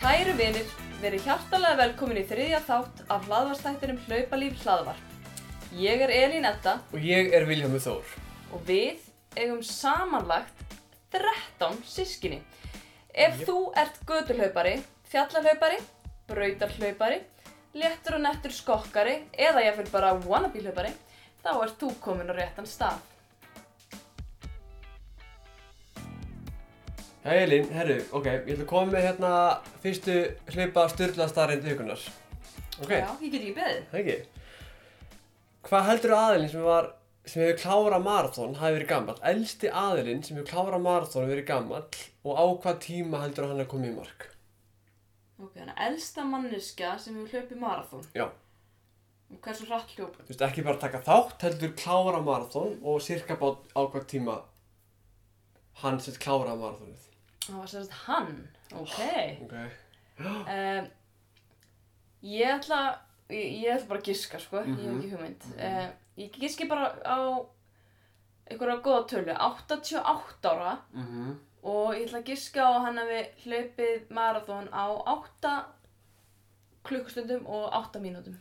Kæru vinir, verið hjartalega velkomin í þriðja þátt af hlaðvarstættinum Hlaupalíf hlaðvarp. Ég er Elín Edda Og ég er Viljámi Þór. og við eigum samanlagt 13 sískinni. Ef Jep. þú ert gödurhlaupari, fjallahlaupari, brautarhlaupari, léttur og nettur skokkari eða jáfnvel bara wannabe hlaupari, þá ert þú komin á réttan stað. Hæ Elín, herru, ok, ég ætla að koma með hérna fyrstu hlaupa styrlastarinn vikunar. Ok, Já, ég get ekki beðið. það ekki. Hvað heldur aðilinn sem var, sem hefur klárað marathón hafi verið gammal? Elsti aðilinn sem hefur klárað marathón hefur verið gammal og á hvað tíma heldur hann að koma í mark? Ok, þannig að elsta manniska sem hefur hlaupið marathón. Já. Og hversu hratt hljópa? Þú veist, ekki bara taka þátt, heldur klára marathón og cirka bát á hvað tíma hann sett kláraði marathónið. Það var sérst hann. Ok. Ok. Um, ég ætla, ég, ég ætla bara að giska, sko. Ég hef Mhm. ekki hugmynd. Uh, ég giski bara á einhverja góða tölu. 88 ára. Mhm. Og ég ætla að giska á hann að við hlaupið marathón á 8 klukkustundum og 8 mínútum.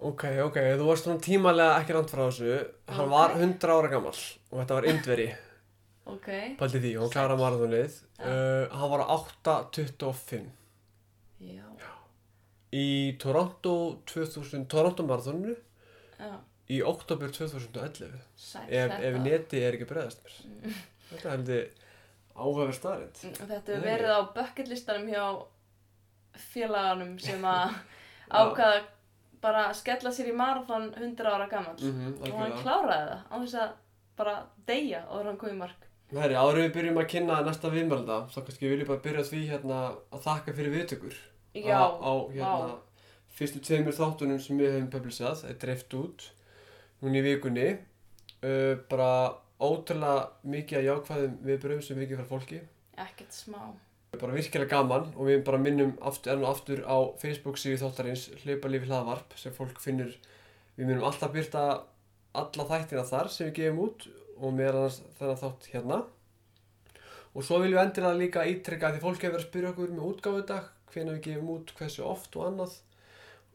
Ok, ok, þú varst svona tímalega ekki rand frá þessu. Hann Ok. var 100 ára gammal og þetta var indveri, Ok. pælti því, og hann kláraði marathónið. Já. Uh, hann var á 8.25 Já. í Toronto 2000, Toronto marathóninu Já. í oktober 2011. Sæl Ef, ef neti er ekki bregðast mér. Þetta heldur áhugaverð starrend. Þetta hefur verið á bucketlistanum hjá félaganum sem að Já. ákvaða bara að skella sér í marathon 100 ára gammal Mm og hann kláraði það á þess að bara deyja áður en hann kom í mark. Herri, en við byrjum að kynna næsta viðmælda, þá kannski viljum bara byrja á því hérna að þakka fyrir viðtökur. Já, á, á hérna, vá. fyrstu tveimur þáttunum sem við höfum publisað, er dreift út núna í vikunni uh, bara ótrúlega mikið að jákvæðum viðbröðum sem við ekki frá fólki Ekkert smá. bara virkilega gaman og við bara minnum aftur, enn og aftur á Facebook síðu þáttarins hlaupa lífi hlaðvarp sem fólk finnur við minnum alltaf byrta alla þættina þar sem við gefum út og meðal annars þennan þátt hérna. Og svo viljum við endilega líka ítrekka því fólk hefur verið að spyrja okkur með útgáfu dag hvenær við gefum út, hversu oft og annað.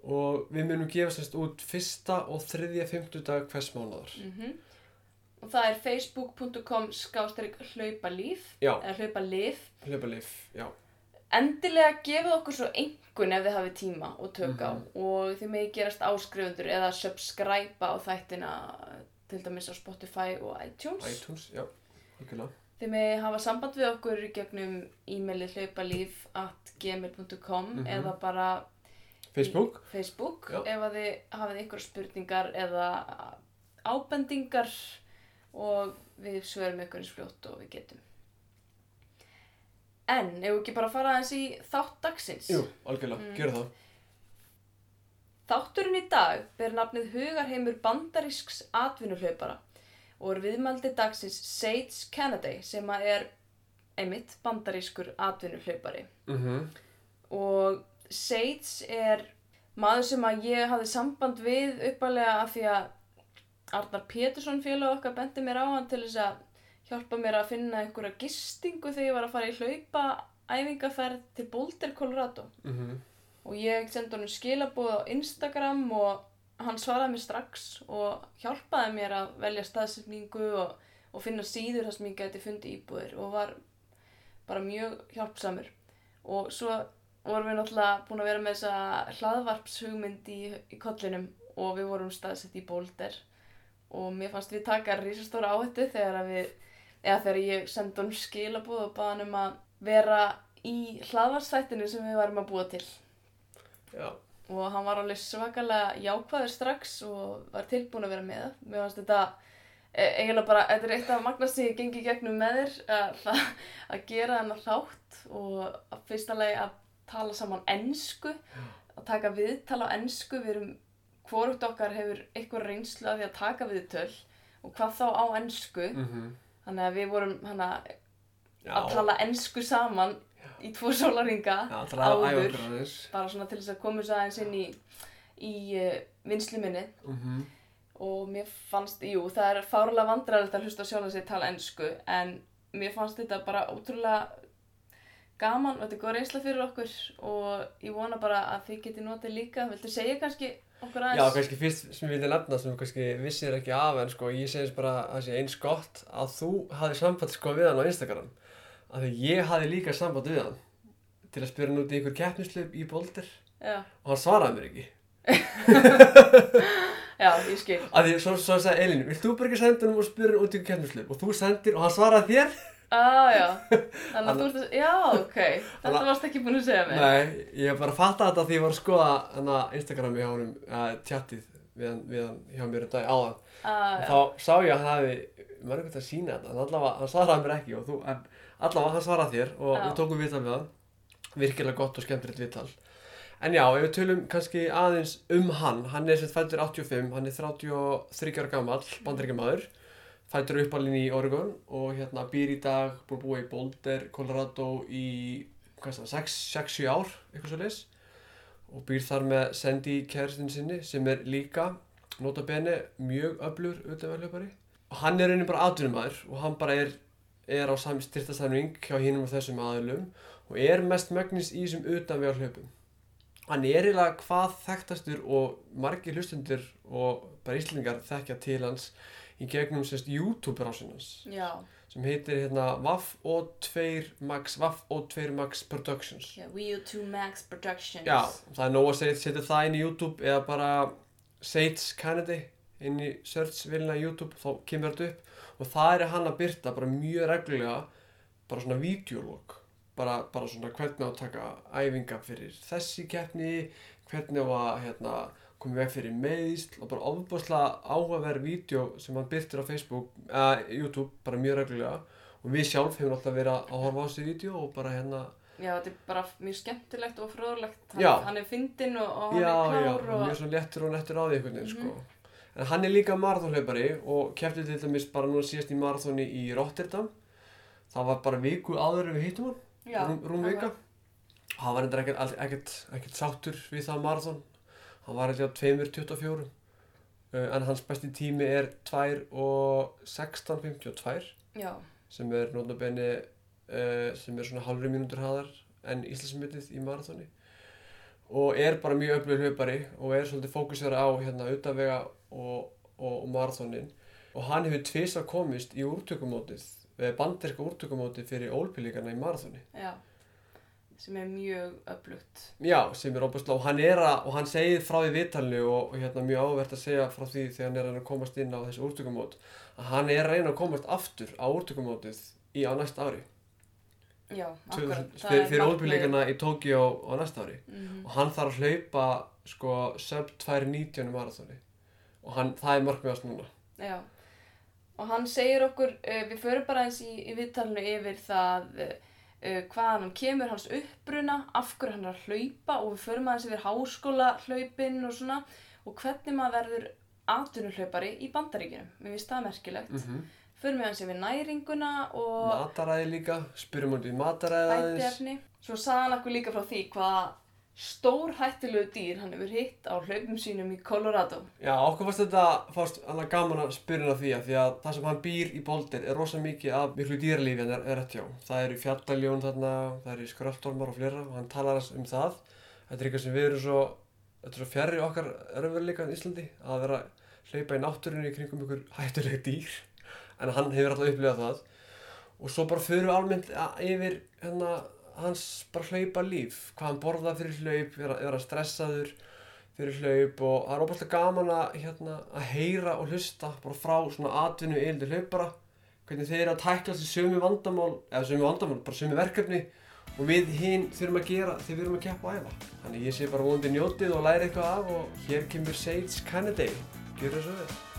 Og við munum gefa sérst út fyrsta og þriðja fimmtudag hvers mánuðar Mm Og það er facebook.com skástrík hlaupalíf eða hlaupalif. hlaupa líf, já. Endilega gefið okkur svo engun ef þið hafið tíma og tök á. Mhm. og þið megi gerast áskrifundur eða subscribe á þættina til dæmis á Spotify og iTunes. iTunes, já, okkurlega Þið megi hafa samband við okkur gegnum e-maili hlaupalíf at gmail.com Mhm. eða bara Facebook, Facebook ef að þið hafið einhver spurningar eða ábendingar og við svörum ykkur eins fljótt og við getum. En, ef við ekki bara fara aðeins í þátt dagsins. jú, algjörlega, Mm. mm. það Þátturinn í dag ber nafnið Hugarheimur bandarísks atvinnuhlaupara og er viðmaldi dagsins Sage Kennedy sem að er einmitt bandarískur atvinnuhlaupari. mhm. Og Sage er maður sem að ég hafði samband við uppalega af því að Arnar Pétursson félag okkar bendi mér á hann til þess að hjálpa mér að finna einhverja gistingu þegar ég var að fara í hlaupa æfingaferð til Boulder, Colorado. Mhm og ég sendi honum skilabóð á Instagram og hann svaraði mér strax og hjálpaði mér að velja staðsetningu og, og finna síður þar sem ég geti fundið íbúðir og var bara mjög hjálpsamur. Og svo vorum við náttúrulega búin að vera með þessa hlaðvarpshugmynd í, í kollinum og við vorum staðsett í Boulder. Og mér fannst við taka risastóra áhættu þegar við eða þegar ég sendi honum skilabóð og baði hann um að vera í hlaðvarpsþættinu sem við varum að búa til Já, og hann var alveg svakalega jákvæður strax og var tilbúin að vera með. Mér fannst þetta e, eiginlega bara, þetta er eitt af magnast sem ég gengi gegnum með þér að, að gera þennan þátt og fyrsta lagi að tala saman ensku að taka viðtal á ensku. Við erum, hvorugt okkar hefur eitthvað reynslu af því að taka viðtöl og hvað þá á ensku. Mhm. Þannig að við vorum hana, að tala ensku saman í tvo sólaringa Já, að áður. bara svona til þess að koma þess aðeins inn í, í uh, vinslu minni mhm og mér fannst, jú, það er fárlega vandræðilegt að hlusta sjálf sig tala ennsku en mér fannst þetta bara ótrúlega gaman og þetta er góð reynsla fyrir okkur og ég vona bara að þið geti notið líka. Viltu segja kannski okkur Já, aðeins? kannski fyrst sem ég vilja nefna sem kannski vissir ekki af en sko ég segist bara að það sé eins gott að þú hafði samband sko við hann á Instagram að ég hafði líka samband við hann til að spyrja hann út í ykkur keppnislöp í Já, og hann svaraði mér ekki. Já, ég skil. að því svo, svo sagði Elin, vilt þú bara ekki senda hann og spyrja hann út í ykkur keppnislöp og þú sendir og hann svaraði þér. Ah, já, þannig að þú ert að, já, ok, þetta varst ekki búin að segja mér. Nei, ég bara fatta þetta því ég var að skoða hann Instagrami hjá honum uh, tjattið við hann, við hann hjá mér um dag áðan. Ah, og þá sá ég að hann hafi maður er ekkert að sína þetta, en allavega hann svaraði mér ekki og þú, en allavega hann svaraði þér og Já. við tókum viðtal við hann. Virkilega gott og skemmtilegt viðtal. En já, ef við tölum kannski aðeins um hann hann er sem fættur 85, hann er 33 ára gammal, bandaríkjamaður fættur uppalinn í Oregon og hérna býr í dag, búin að búa í Boulder, Colorado í hvað er það, 6-7 ár eitthvað svo leis og býr þar með Sandy kæristinn sinni sem er líka nota bene mjög öflur utanverðlöpari og hann er raunin bara atvinnumæður og hann bara er, er á sami styrtastæðning hjá hinnum og þessum aðlum og er mest mögnis í þessum utanvegarhlöpum hann er eiginlega hvað þekktastur og margir hlustundur og bara íslendingar þekkja til hans í gegnum sérst YouTube rásinans já, sem heitir hérna Vaff og 2 Max Vaff og 2 Max Productions. Já, WU2 Max Productions. Já, það er nóg að segja, setja það inn í YouTube eða bara Sage Kennedy inn í search-vilina YouTube þá kemur þetta upp og það er hann að byrta bara mjög reglulega bara svona videolog bara, bara svona hvernig á að taka æfinga fyrir þessi keppni hvernig á að hérna, koma veg fyrir meðist og bara ofbúrslega áhugaverð vídeo sem hann byrtir á Facebook uh, YouTube bara mjög reglulega og við sjálf hefum alltaf verið að horfa á þessi vídeo og bara hérna Já, þetta er bara mjög skemmtilegt og fróðlegt. Hann, Já. hann er fyndinn og, og hann já, er já, klár og mjög svo lettur og nettur á því einhvern veginn, Mhm. sko. En hann er líka marathonhlaupari og keppti til dæmis bara núna síðast í marathoni í Rotterdam. Það var bara viku áður við hittum hann, Já, rúm, rúm vika. akkurat. Hann var endur ekkert, ekkert, ekkert sáttur við það marathon. Hann var eitthvað 2.24. Uh, en hans besti tími er 2 og 16.52 Já, sem er notabenni uh, sem er svona halvri mínútur hraðar en Íslandsmyndið í marathoni og er bara mjög öflug hlaupari og er svolítið fókusera á hérna utanvega og, og, og marathonin og hann hefur tvisa komist í úrtökumótið banderska úrtökumótið fyrir ólpilíkarna í marathoni já. Sem er mjög öflugt. já, sem er óbúslega og hann er að, og hann segir frá því viðtalinu og, og hérna mjög áverð að segja frá því þegar hann er að að komast inn á þessu úrtökumót að hann er að reyna að komast aftur á úrtökumótið í á næsta ári Já, 2000 akkurat. fyrir, fyrir ólbíleikana í Tókíó á næsta ári Mm og hann þarf að hlaupa sko sub 2.19 í marathoni og hann, það er markmiðast núna Já, og hann segir okkur, uh, við förum bara eins í, í viðtalinu yfir það uh, hvaðan hann kemur, hans uppbruna, af hverju hann er að hlaupa og við förum aðeins yfir háskóla hlaupin og svona og hvernig maður verður atvinnuhlaupari í bandaríkjunum. Mér finnst það merkilegt. mm -hmm. Förum við aðeins yfir næringuna og mataræði líka, spyrjum út í mataræði aðeins. Svo sagði hann okkur líka frá því hvað stór hættilegu dýr hann hefur hitt á hlaupum sínum í Colorado. Já, okkur fannst þetta fannst alveg gaman að spyrja því að því að það sem hann býr í Boulder er rosa mikið af miklu dýralífi en er, er rétt hjá. Það eru fjallaljón þarna, það eru skröldormar og fleira og hann talar um það. Þetta er eitthvað sem við erum svo, þetta er svo fjarrri okkar örfurleika í Íslandi að vera hlaupa í náttúrunni í kringum ykkur hættuleg dýr. En hann hefur alltaf upplifað það. Og svo bara förum við almennt yfir hérna, hans bara hlaupa líf, hvað hann borða fyrir hlaup, vera, vera stressaður fyrir hlaup og það er óbúinlega gaman að, hérna, að heyra og hlusta bara frá svona atvinnu yldi hlaupara. Hvernig þeir eru að tækla þessi sömu vandamál eða sömu vandamál, bara sömu verkefni og við hinn þurfum að gera þegar við erum að keppa og æfa. Þannig ég sé bara vonandi njótið og læri eitthvað af og hér kemur Sage Kennedy gjör það svo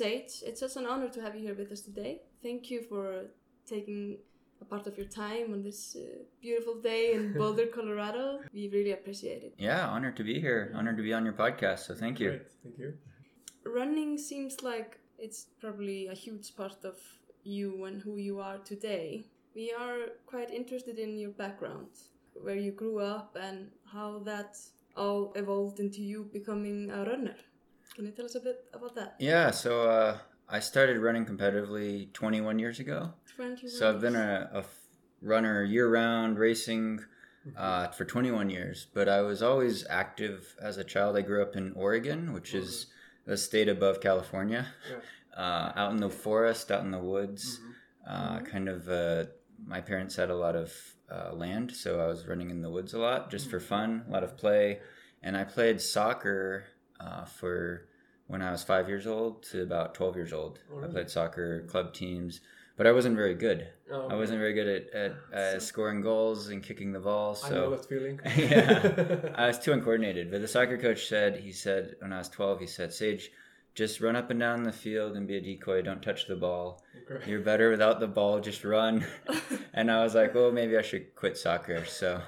Sage, it's such an honor to have you here with us today. Thank you for taking a part of your time on this uh, beautiful day in Boulder, Colorado. We really appreciate it. Yeah, honored to be here. Honored to be on your podcast. So thank you. Great, thank you Running seems like it's probably a huge part of you and who you are today. We are quite interested in your background, where you grew up and how that all evolved into you becoming a runner. Can you tell us a bit about that? Yeah, so uh, I started running competitively 21 years ago. 21 So I've been a runner year round, racing uh, for 21 years. But I was always active as a child. I grew up in Oregon, which is a state above California, uh, out in the forest, out in the woods. Uh, kind of, uh, my parents had a lot of uh, land, so I was running in the woods a lot just for fun, a lot of play. And I played soccer uh, for when I was five years old to about 12 years old. Oh, I played soccer, club teams, but I wasn't very good. Oh, I wasn't very good at, at uh, scoring goals and kicking the ball. I know So that feeling. Yeah. I was too uncoordinated. But the soccer coach said, he said, when I was 12, he said, Sage, just run up and down the field and be a decoy. Don't touch the ball. Okay. You're better without the ball. Just run. and I was like, well, maybe I should quit soccer. So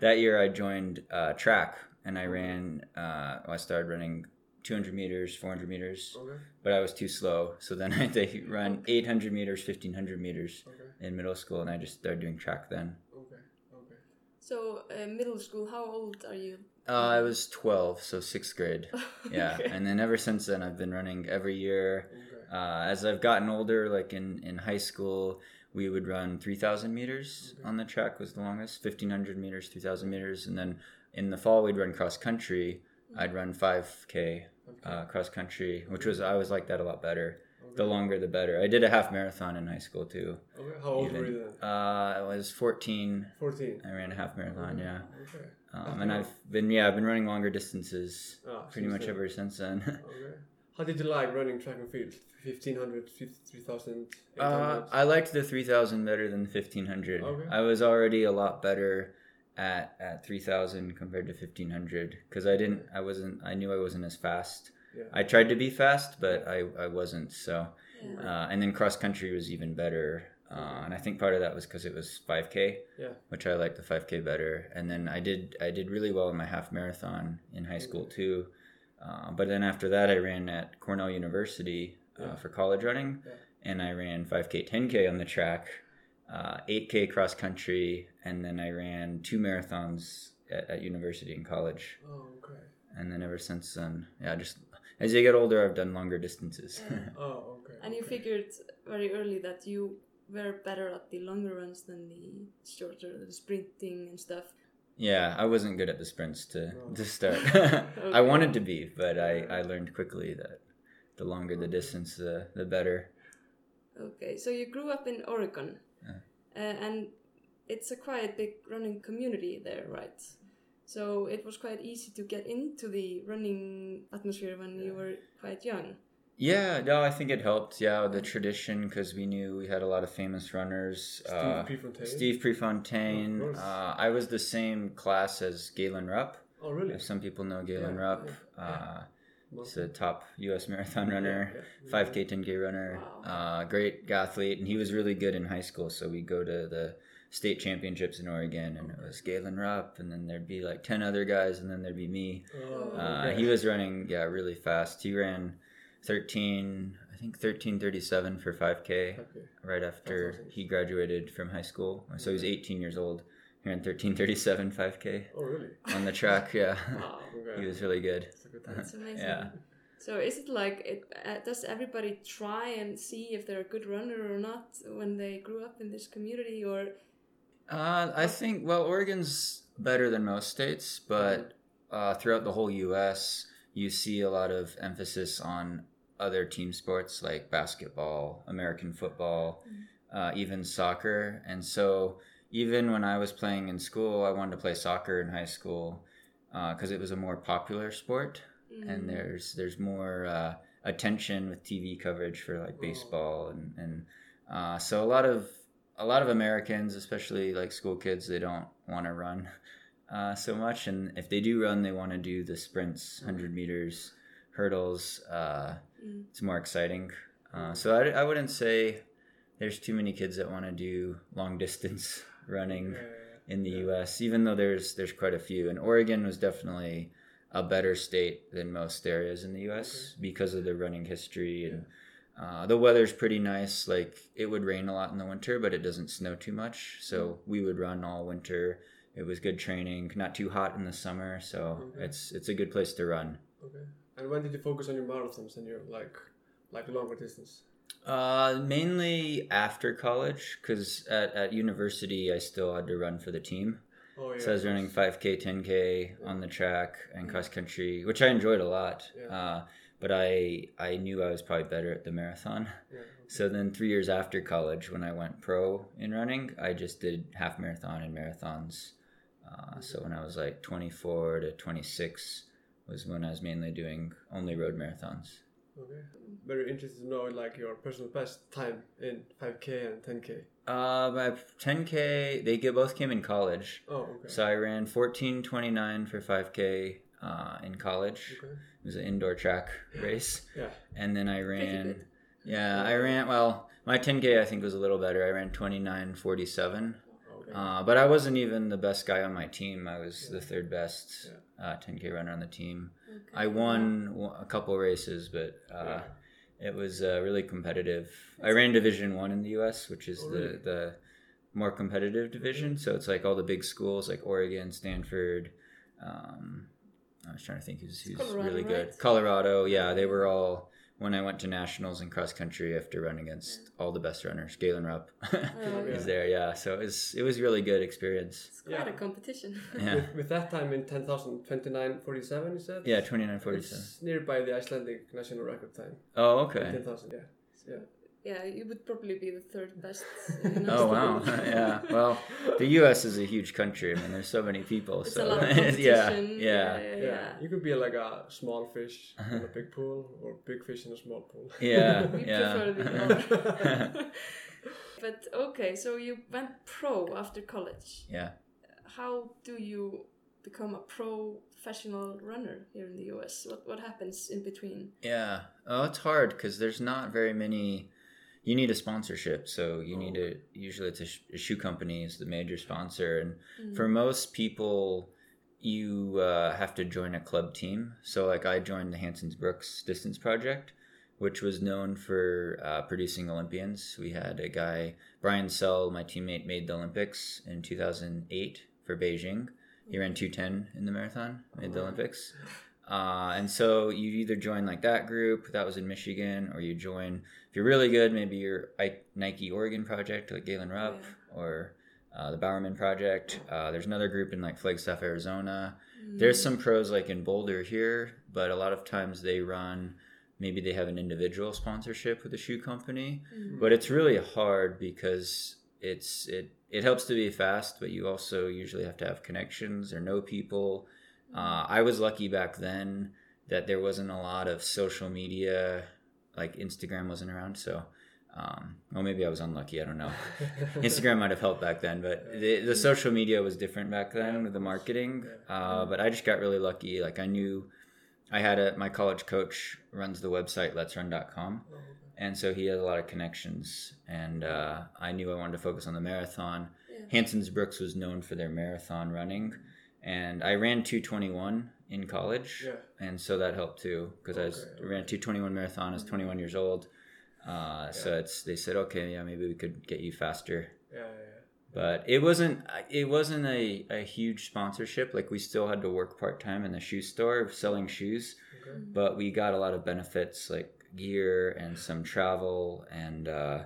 that year I joined uh, track and I ran, uh, I started running 200 meters, 400 meters, Okay. but I was too slow. So then I had to run 800 meters, 1500 meters Okay. in middle school and I just started doing track then. Okay. Okay. So, uh, middle school, how old are you? Uh, I was 12, so sixth grade. Yeah, Okay. and then ever since then, I've been running every year. Okay. Uh, as I've gotten older, like in, in high school, we would run 3,000 meters Okay. on the track was the longest, 1,500 meters, 3,000 meters, and then in the fall we'd run cross country. I'd run 5K uh, cross country, which was I always liked that a lot better. The longer, the better. I did a half marathon in high school too. Okay. How old even. were you then? Uh, I was 14. 14. I ran a half marathon, yeah. Okay. Um, and I've been, yeah, I've been running longer distances Ah, pretty much then. ever since then. Okay. How did you like running track and field? 1500, 3000, Uh, I liked the 3000 better than the 1500. Okay. I was already a lot better at at 3000 compared to 1500 because I didn't I wasn't I knew I wasn't as fast. Yeah. I tried to be fast, but I I wasn't. So Yeah. uh, and then cross country was even better. Uh, and I think part of that was because it was 5K, Yeah. which I liked the 5K better. And then I did I did really well in my half marathon in high school too. Uh, but then after that, I ran at Cornell University uh, Yeah. for college running, Yeah. and I ran 5K, 10K on the track, uh, 8K cross country, and then I ran two marathons at, at university and college. Oh, okay. And then ever since then, yeah, just as you get older, I've done longer distances. Oh, okay. And you okay. figured very early that you were better at the longer runs than the shorter, the sprinting and stuff. yeah, I wasn't good at the sprints to, No. to start. Okay. I wanted to be, but I, I learned quickly that the longer the distance, the, the better. Okay, so you grew up in Oregon, Yeah. And it's a quite big running community there, right? So it was quite easy to get into the running atmosphere when you were quite young. Yeah, no, I think it helped. Yeah, the tradition because we knew we had a lot of famous runners. Steve uh, Prefontaine. Steve Prefontaine. Of. Uh, I was the same class as Galen Rupp. Oh, really? If some people know Galen Yeah, Rupp, yeah, uh, No. He's a top U.S. marathon runner, Yeah, yeah. 5K, 10K runner, Wow. uh, great athlete, and he was really good in high school. So we go to the state championships in Oregon, and it was Galen Rupp, and then there'd be like ten other guys, and then there'd be me. Oh, Uh. He was running, yeah, really fast. He ran 13, I think 1337 for 5K Okay. right after awesome. he graduated from high school. So he was 18 years old. He ran 1337 5K Oh, really? on the track. Yeah, Wow, Okay. he was really good. That's a good time. that's amazing. Yeah. So is it like it? Uh, does everybody try and see if they're a good runner or not when they grew up in this community, or Uh, I think well, Oregon's better than most states, but uh, throughout the whole U.S., you see a lot of emphasis on other team sports like basketball, American football, uh, even soccer. And so, even when I was playing in school, I wanted to play soccer in high school because it was a more popular sport, Mm, and there's there's more uh, attention with TV coverage for like baseball and and uh, so a lot of a lot of Americans, especially like school kids, they don't want to run uh, so much, and if they do run, they want to do the sprints, hundred meters, hurdles. Uh, Mm. It's more exciting. Uh, so I, I wouldn't say there's too many kids that want to do long distance running. In the U.S. Even though there's there's quite a few, and Oregon was definitely a better state than most areas in the U.S. because of the running history and uh, the weather's pretty nice. Like it would rain a lot in the winter, but it doesn't snow too much, so we would run all winter. it was good training, not too hot in the summer, so Okay. it's it's a good place to run. Okay. And when did you focus on your marathons and your like like longer distance? Uh, mainly after college, because at, at university I still had to run for the team. Oh yeah. So I was running 5K, 10K on the track and cross country, which I enjoyed a lot. Yeah. Uh, but I I knew I was probably better at the marathon. Yeah. So then three years after college, when I went pro in running, I just did half marathon and marathons. Uh, so when I was like 24 to 26 was when I was mainly doing only road marathons. Okay. Very interested to know like your personal best time in 5k and 10k. Uh, my 10K, they get, both came in college. Oh okay. So I ran 14:29 for 5K uh, in college. okay. It was an indoor track race, Yeah. and then I ran. Yeah, I ran. Well, my 10K I think was a little better. I ran 29:47. Okay. Uh, but I wasn't even the best guy on my team. I was the third best uh, 10K runner on the team. Okay. I won a couple races, but uh, it was uh, really competitive. I ran Division One in the U.S., which is Oh, the really? the more competitive division. So it's like all the big schools, like Oregon, Stanford. Um, I was trying to think who's, who's Colorado, really good. right? Colorado, yeah, they were all. When I went to nationals in cross country, I have to run against all the best runners. Galen Rupp Oh, is yeah. there, yeah. So it was it was really good experience. It's quite Yeah. a competition. Yeah, With, with that time in 10,000, 29.47 you said? yeah, twenty nine forty seven. It's nearby the Icelandic national record time. Oh, okay. 10,000, yeah. Yeah. Yeah, you would probably be the third best. in Oh wow, yeah. Well, the U.S. is a huge country. I mean, there's so many people. It's so a lot of yeah, competition. yeah, yeah, Yeah. yeah. You could be like a small fish in a big pool or big fish in a small pool. yeah, We yeah. the But okay, so you went pro after college. yeah. How do you become a professional runner here in the US? What what happens in between? Yeah. Oh, it's hard because there's not very many. You need a sponsorship, so you need Oh. to. Usually, it's a, sh- a shoe company is the major sponsor, and Mm. for most people, you uh, have to join a club team. So, like, I joined the Hansons Brooks Distance Project, which was known for uh, producing Olympians. We had a guy, Brian Sell, my teammate, made the Olympics in 2008 for Beijing. He ran 210 in the marathon, made the Olympics. Uh, and so you either join like that group that was in Michigan, or you join if you're really good, maybe your Nike Oregon project like Galen Rupp, or uh, the Bowerman project. Uh, there's another group in like Flagstaff, Arizona. Mm. There's some pros like in Boulder here, but a lot of times they run. Maybe they have an individual sponsorship with a shoe company, Mm. but it's really hard because it's it it helps to be fast, but you also usually have to have connections or know people. Uh, I was lucky back then that there wasn't a lot of social media, like Instagram wasn't around. So, um, well, maybe I was unlucky. I don't know. Instagram might have helped back then, but the, the social media was different back then with the marketing. Uh, but I just got really lucky. Like I knew I had a my college coach runs the website letsrun.com. And so he has a lot of connections, and uh, I knew I wanted to focus on the marathon. Yeah. Hanson's Brooks was known for their marathon running, and I ran 221 in college, Yeah. and so that helped too because I was, Okay, ran 221 marathon. I was 21 years old, uh, so it's they said okay, yeah, maybe we could get you faster. Yeah, yeah, But it wasn't it wasn't a, a huge sponsorship. Like we still had to work part time in the shoe store selling shoes. Okay. but we got a lot of benefits like gear and some travel and uh,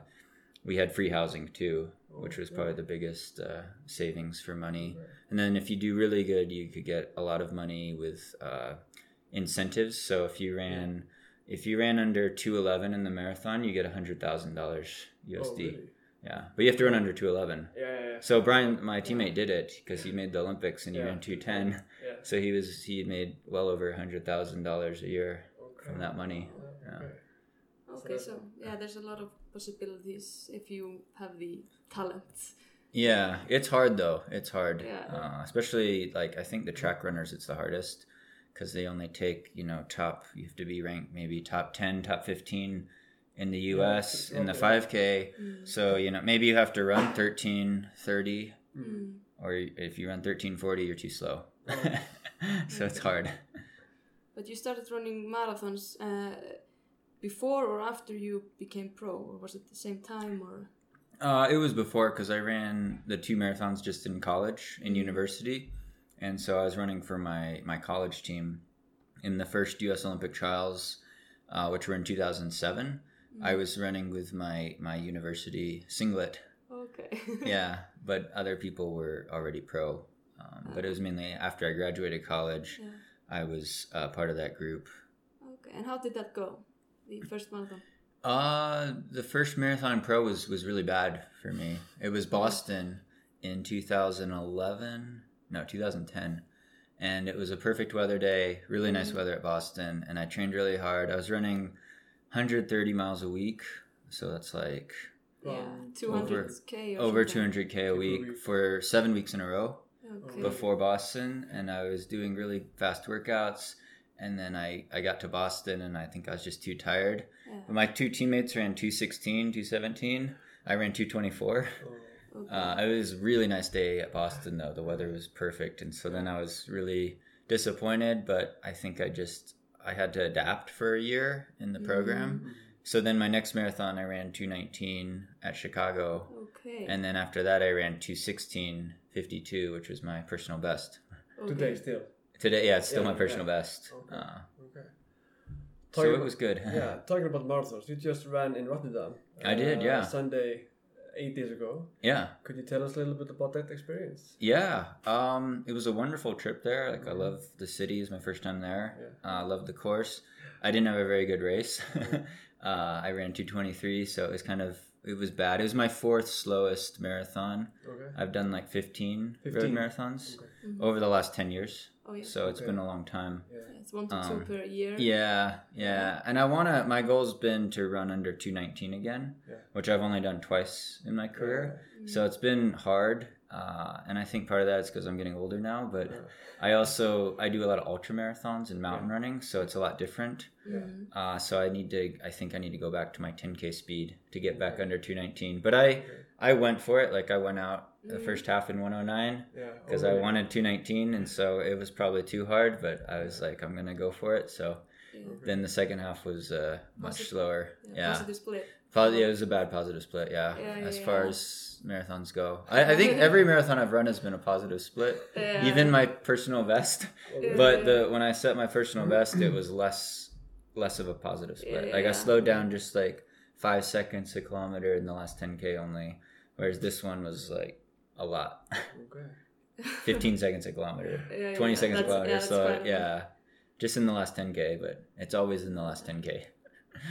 we had free housing too which was probably the biggest uh, savings for money and then if you do really good you could get a lot of money with uh, incentives so if you ran if you ran under 211 in the marathon you get $100000 usd Oh, really? yeah but you have to run under 211 Yeah, yeah, yeah. so brian my teammate did it because he made the olympics and he Yeah. ran 210 yeah. so he was he made well over $100000 a year Okay. from that money. Okay. Okay, so yeah, there's a lot of possibilities if you have the talent. Yeah, it's hard though. It's hard, Yeah. uh, especially like I think the track runners. It's the hardest because they only take you know top. You have to be ranked maybe top ten, top fifteen in the U.S. in the five k. So you know maybe you have to run thirteen thirty, Mm. or if you run thirteen forty, you're too slow. so it's hard. But you started running marathons uh, before or after you became pro, or was it the same time? Or Uh, it was before because I ran the two marathons just in college, in university, and so I was running for my my college team in the first U.S. Olympic trials, uh, which were in 2007. I was running with my my university singlet. Okay. Yeah, but other people were already pro. Um, but it was mainly after I graduated college. Yeah. I was uh, part of that group. Okay. And how did that go? The first marathon. Uh, the first marathon pro was was really bad for me. It was Boston in 2011, no, 2010. And it was a perfect weather day, really nice Mhm. weather at Boston, and I trained really hard. I was running 130 miles a week, so that's like Yeah. Um, 200k or over 200k a week week. for 7 weeks in a row Okay. before Boston, and I was doing really fast workouts. And then I, I got to Boston, and I think I was just too tired. Yeah. My two teammates ran 216, 217. I ran 224. Oh, Okay. Uh, it was a really nice day at Boston, though. The weather was perfect. And so then I was really disappointed, but I think I just, I had to adapt for a year in the program. So then my next marathon, I ran 219 at Chicago. okay. And then after that, I ran 216, 52, which was my personal best. okay. Today still. Today, yeah, it's still Yeah, my personal yeah. best. Okay. Uh, Okay. so Talking it was good. yeah, talking about marathons, you just ran in Rotterdam. I did, uh, yeah. Sunday, eight days ago. yeah. Could you tell us a little bit about that experience? Yeah, um, it was a wonderful trip there. Like I love the city; it's my first time there. Yeah. Uh, I love the course. I didn't have a very good race. uh, I ran two twenty three, so it was kind of it was bad. It was my fourth slowest marathon. Okay. I've done like fifteen, road marathons Okay. Mhm. over the last ten years, Oh yeah. so it's Okay. been a long time. Yeah. Yeah, It's one to two um, per year. Yeah, yeah, and I wanna. My goal's been to run under two nineteen again, Yeah. which I've only done twice in my career. Mm-hmm. So it's been hard, uh, and I think part of that is because I'm getting older now. But Yeah. I also I do a lot of ultra marathons and mountain running, so it's a lot different. Mhm. Uh, so I need to I think I need to go back to my 10k speed to get back under 219. But I I went for it. Like I went out the Mhm. first half in 109 Yeah. because Oh, I really? wanted 219, and so it was probably too hard. But I was like I'm gonna go for it. So Yeah. then the second half was uh, much Positive. slower. Yeah. Yeah. Positive split. Po- yeah, it was a bad positive split. Yeah, Yeah, yeah, as far yeah. as marathons go, I, I think every marathon I've run has been a positive split. Yeah. Even my personal best, but the when I set my personal best, it was less less of a positive split. Yeah, like I slowed down just like five seconds a kilometer in the last 10k only, whereas this one was like a lot, Okay. 15 seconds a kilometer, Yeah, 20 yeah, seconds a kilometer. yeah, so fine. yeah, just in the last 10k, but it's always in the last 10k.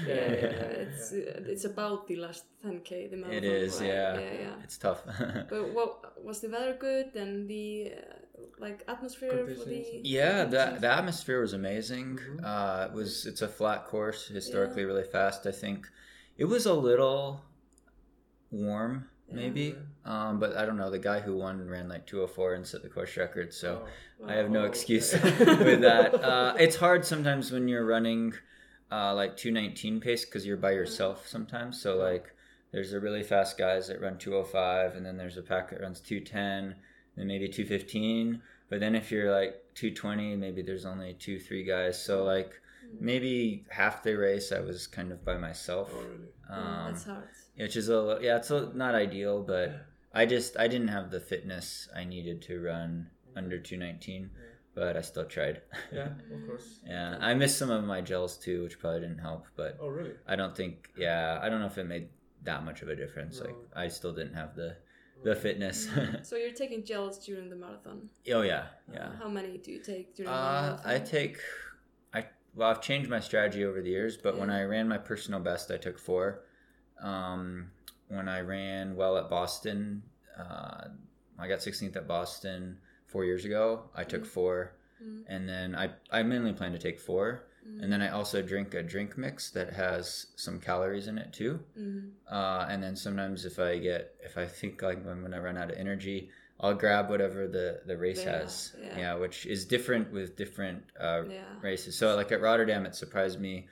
Yeah, yeah, yeah. It's uh, it's about the last 10k. The marathon. It is, right? yeah. Yeah, yeah. It's tough. But what was the weather good and the uh, like atmosphere for the? Yeah, the the atmosphere was amazing. Mhm. Uh, it was it's a flat course, historically really fast. I think it was a little warm, Yeah. Maybe, um, but I don't know. The guy who won ran like 204 and set the course record, so Oh. I have no Oh, excuse okay. with that. Uh, it's hard sometimes when you're running uh, like 219 pace because you're by yourself sometimes. So like there's the really fast guys that run 205, and then there's a pack that runs 210, then maybe 215. But then if you're like 220, maybe there's only two, three guys. So like maybe half the race I was kind of by myself, Oh, really? Oh, um, that's hard. Which is a li- yeah, it's a, not ideal, but I just I didn't have the fitness I needed to run under 219, but I still tried. Yeah, of course. yeah, I missed some of my gels too, which probably didn't help, but Oh, really? I don't think yeah, I don't know if it made that much of a difference. Like I still didn't have the the fitness. So you're taking gels during the marathon. oh yeah, yeah. How many do you take during the Uh, marathon? I take, I well, I've changed my strategy over the years, but when I ran my personal best, I took four. Um, when I ran well at Boston, uh, I got 16th at Boston four years ago. I took four, Mm. and then I I mainly plan to take four, Mm. and then I also drink a drink mix that has some calories in it too. Mm. Uh, and then sometimes if I get if I think like I'm gonna run out of energy, I'll grab whatever the the race Yeah, has. yeah. Yeah. which is different with different uh, Yeah. races. So like at Rotterdam, it surprised me.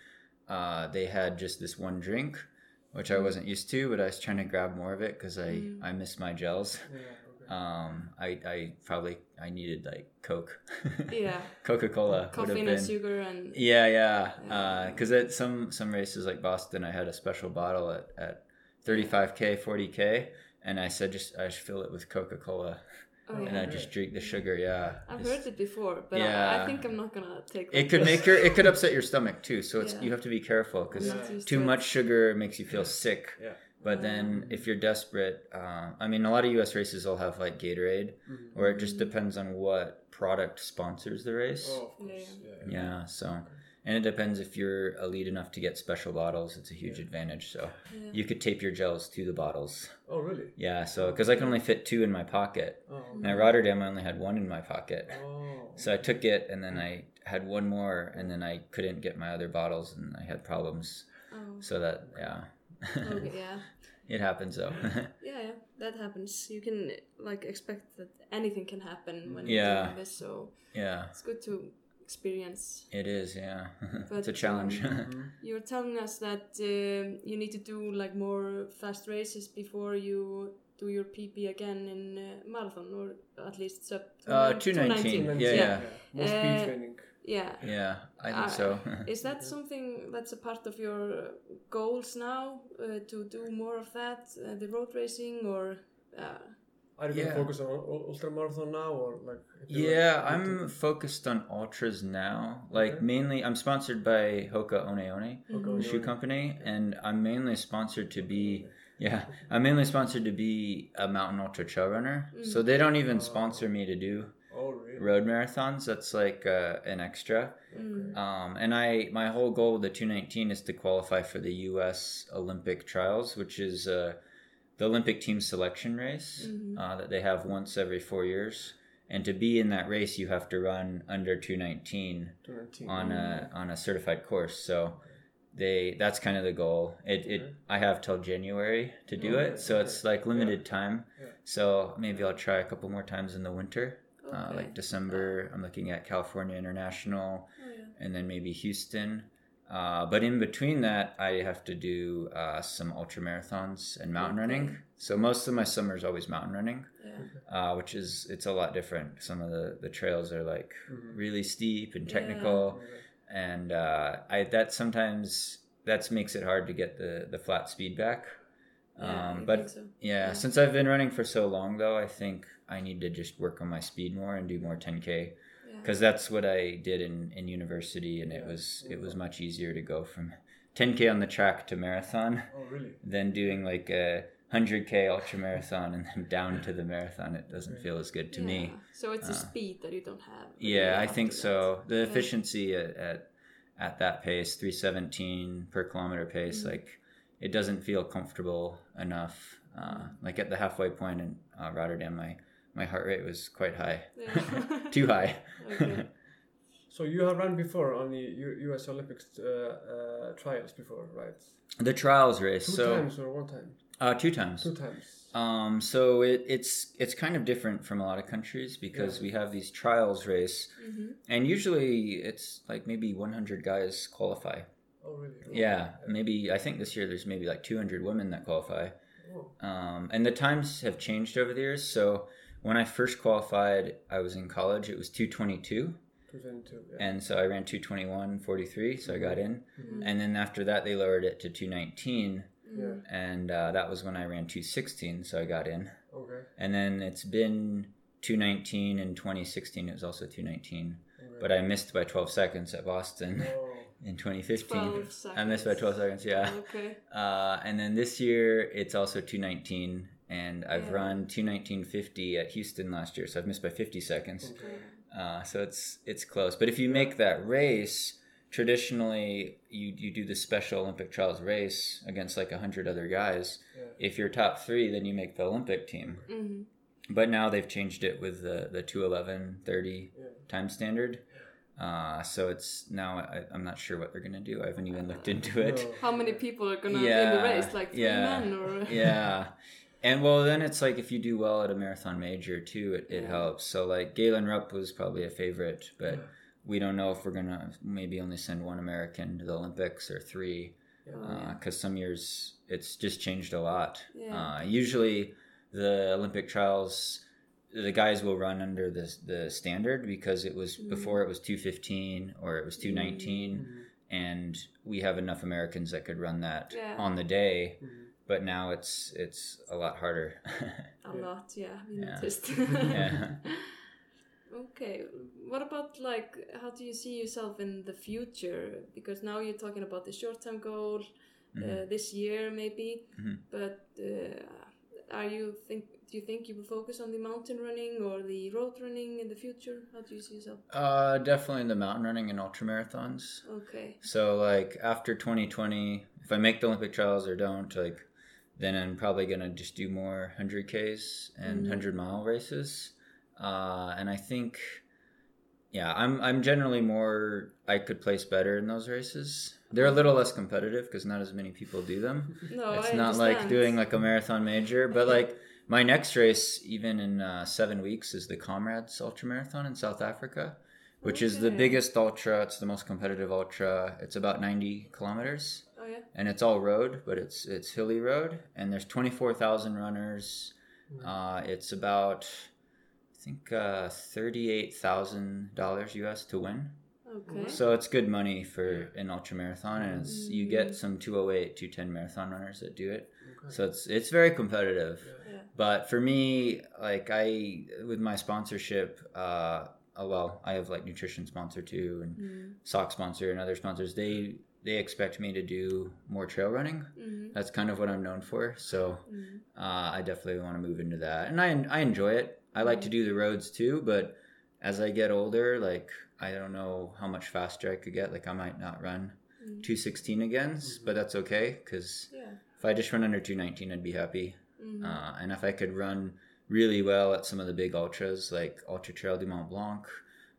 Uh, they had just this one drink, which I wasn't used to, but I was trying to grab more of it because I Mm. I miss my gels. Yeah, okay. Um, I I probably I needed like Coke. Yeah. Coca Cola Coffee and sugar and Yeah, yeah. Yeah. Because at some some races like Boston, I had a special bottle at, at 35k, 40k, and I said just I should fill it with Coca Cola, Oh, and yeah. I just drink the sugar. Yeah, I've It's- heard it before, but I, I think I'm not gonna take. It that. could make your it could upset your stomach too. So it's Yeah. you have to be careful because I'm too much sugar makes you feel sick. Yeah. But then if you're desperate, uh, I mean, a lot of U.S. races will have like Gatorade, Mhm. or it just depends on what product sponsors the race. Oh, of course. Yeah. Yeah, so and it depends if you're elite enough to get special bottles. It's a huge advantage. So Yeah. you could tape your gels to the bottles. Oh, really? Yeah, so because I can only fit two in my pocket, Oh. and at Rotterdam I only had one in my pocket. Oh. So I took it, and then I had one more, and then I couldn't get my other bottles, and I had problems. Oh, So that yeah, okay, yeah, it happens though. yeah, yeah. That happens. You can like expect that anything can happen when Yeah. you're doing this. So yeah, it's good to experience. it is. Yeah, it's a challenge. um, You're telling us that um, you need to do like more fast races before you do your PB again in uh, marathon, or at least sub uh, 219. two nineteen. Yeah, Yeah. yeah, More speed Uh, training. Yeah. yeah. I think Uh, so. Is that something that's a part of your goals now uh, to do more of that, uh, the road racing, or? Are you going Yeah. to focus on ul- ultra marathon now, or like? Yeah, I'm focused on ultras now. Like Okay. mainly, I'm sponsored by Hoka One One, the shoe company, and I'm mainly sponsored to be. Yeah, I'm mainly sponsored to be a mountain ultra trail runner. So they don't even sponsor me to do Oh, really? road marathons. That's like uh, an extra. Um, and I, my whole goal with the 219 is to qualify for the U.S. Olympic trials, which is uh, the Olympic team selection race Mhm. uh, that they have once every four years. And to be in that race, you have to run under 219 219. on a on a certified course. So they that's kind of the goal. It, it I have till January to do Okay, it, so it's like limited time. Yeah. So maybe I'll try a couple more times in the winter, uh, like December. I'm looking at California International oh, yeah. and then maybe Houston. Uh, but in between that, I have to do uh, some ultra marathons and mountain running. So most of my summer is always mountain running, Yeah. uh, which is it's a lot different. Some of the, the trails are like Mhm. really steep and technical, Okay. and uh, I that sometimes that makes it hard to get the the flat speed back. Yeah, Um, but so. yeah, Yeah. since I've been running for so long, though, I think I need to just work on my speed more and do more 10k Yeah. Because that's what I did in, in university, and it Yeah. was it was much easier to go from 10k on the track to marathon Oh, really? than doing like a 100k ultra marathon and then down to the marathon. It doesn't feel as good to me. So it's a Uh, speed that you don't have. Yeah, I think so. The Yeah. efficiency at, at at that pace, 317 per kilometer pace, Mhm. like it doesn't feel comfortable enough. Uh, like at the halfway point in uh, Rotterdam, my my heart rate was quite high, Yeah. too high. Okay. So you have run before on the U- U.S. Olympics uh, uh, trials before, right? the trials race, Two so times or one time? uh, two times. Two times. Um, so it, it's it's kind of different from a lot of countries because Yeah. we have these trials race, Mhm. and usually it's like maybe 100 guys qualify. Oh, really? Yeah, maybe I think this year there's maybe like 200 women that qualify. Oh, Um, and the times have changed over the years. So when I first qualified, I was in college. It was 222, 222. Yeah. and so I ran 221 43, so I got in. Mhm. And then after that, they lowered it to 219, yeah. and uh, that was when I ran 216, so I got in. Okay. And then it's been 219 in 2016. It was also 219, okay. but I missed by 12 seconds at Boston Oh, in 2015. 12 I missed by 12 seconds, yeah. Okay. Uh, and then this year it's also 219, and I've Yeah. run 219.50 at Houston last year, so I've missed by 50 seconds. okay. Uh, so it's it's close. But if you make that race, traditionally you you do the Special Olympic Trials race against like hundred other guys. Yeah. If you're top three, then you make the Olympic team. hmm But now they've changed it with the the 211 30 Yeah. time standard. Uh, so it's now I, I'm not sure what they're gonna do. I haven't even looked into it. How many people are gonna in the race? Like three yeah, men or? yeah. And well, then it's like if you do well at a marathon major too, it, it Yeah. helps. So like Galen Rupp was probably a favorite, but Yeah. we don't know if we're gonna maybe only send one American to the Olympics or three, because yeah. some years it's just changed a lot. Uh, usually, the Olympic trials, the guys will run under the the standard because it was Mhm. before it was two fifteen or it was two nineteen Mhm. and we have enough Americans that could run that on the day. Mhm. But now it's it's a lot harder. A lot, yeah. We Yeah. noticed. Yeah. okay. What about like how do you see yourself in the future? Because now you're talking about the short-term goal uh, Mhm. this year, maybe. Mhm. But uh, are you think? Do you think you will focus on the mountain running or the road running in the future? How do you see yourself? uh, definitely in the mountain running and ultra marathons. Okay. So like after 2020, if I make the Olympic trials or don't, like then I'm probably gonna just do more 100ks and Mhm. 100 mile races. Uh, and I think, yeah, I'm I'm generally more I could place better in those races. They're a little less competitive because not as many people do them. No, it's I not like doing like a marathon major, but like my next race, even in uh, seven weeks, is the Comrades Ultra Marathon in South Africa, which is the biggest ultra. It's the most competitive ultra. It's about ninety kilometers, And it's all road, but it's it's hilly road, and there's twenty four thousand runners. Uh, it's about I think uh, thirty eight thousand dollars US to win. Okay. So it's good money for an ultra marathon, and it's you Mm. get some 208, 210 marathon runners that do it. Okay. So it's it's very competitive. Yeah. But for me, like I with my sponsorship, uh, oh well, I have like nutrition sponsor too, and Mm. sock sponsor and other sponsors. They they expect me to do more trail running. Mm. That's kind of what I'm known for. So Mm. uh, I definitely want to move into that, and I I enjoy it. I like to do the roads too, but as I get older, like I don't know how much faster I could get. Like I might not run Mm. 216 again, but that's okay because Yeah. if I just run under 219, I'd be happy. Mm. Uh, and if I could run really well at some of the big ultras like Ultra Trail du Mont Blanc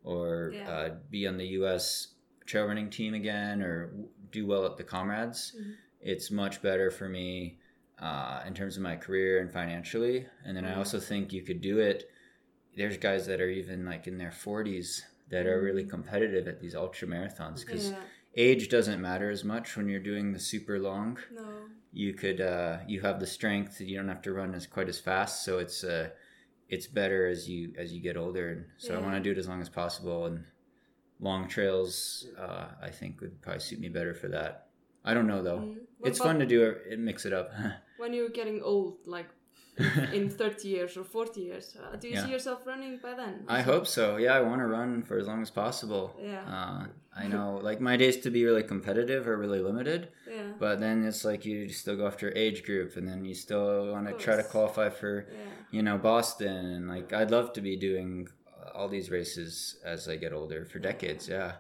or Yeah. uh, be on the US trail running team again or do well at the Comrades, Mhm. it's much better for me uh, in terms of my career and financially. And then I Mhm. also think you could do it. There's guys that are even like in their 40s that are really Mhm. competitive at these ultra marathons because yeah. age doesn't matter as much when you're doing the super long No. you could uh, you have the strength you don't have to run as quite as fast so it's uh, it's better as you as you get older and so i want to do it as long as possible and long trails uh, i think would probably suit me better for that i don't know though Mm. It's fun to do it, it mix it up when you're getting old, like in 30 years or 40 years. Uh, do you Yeah. see yourself running by then? i hope so yeah i want to run for as long as possible Yeah. uh, i know like my days to be really competitive are really limited Yeah. but then it's like you still go after age group and then you still want to try to qualify for Yeah. you know Boston and like I'd love to be doing all these races as I get older for decades. Yeah,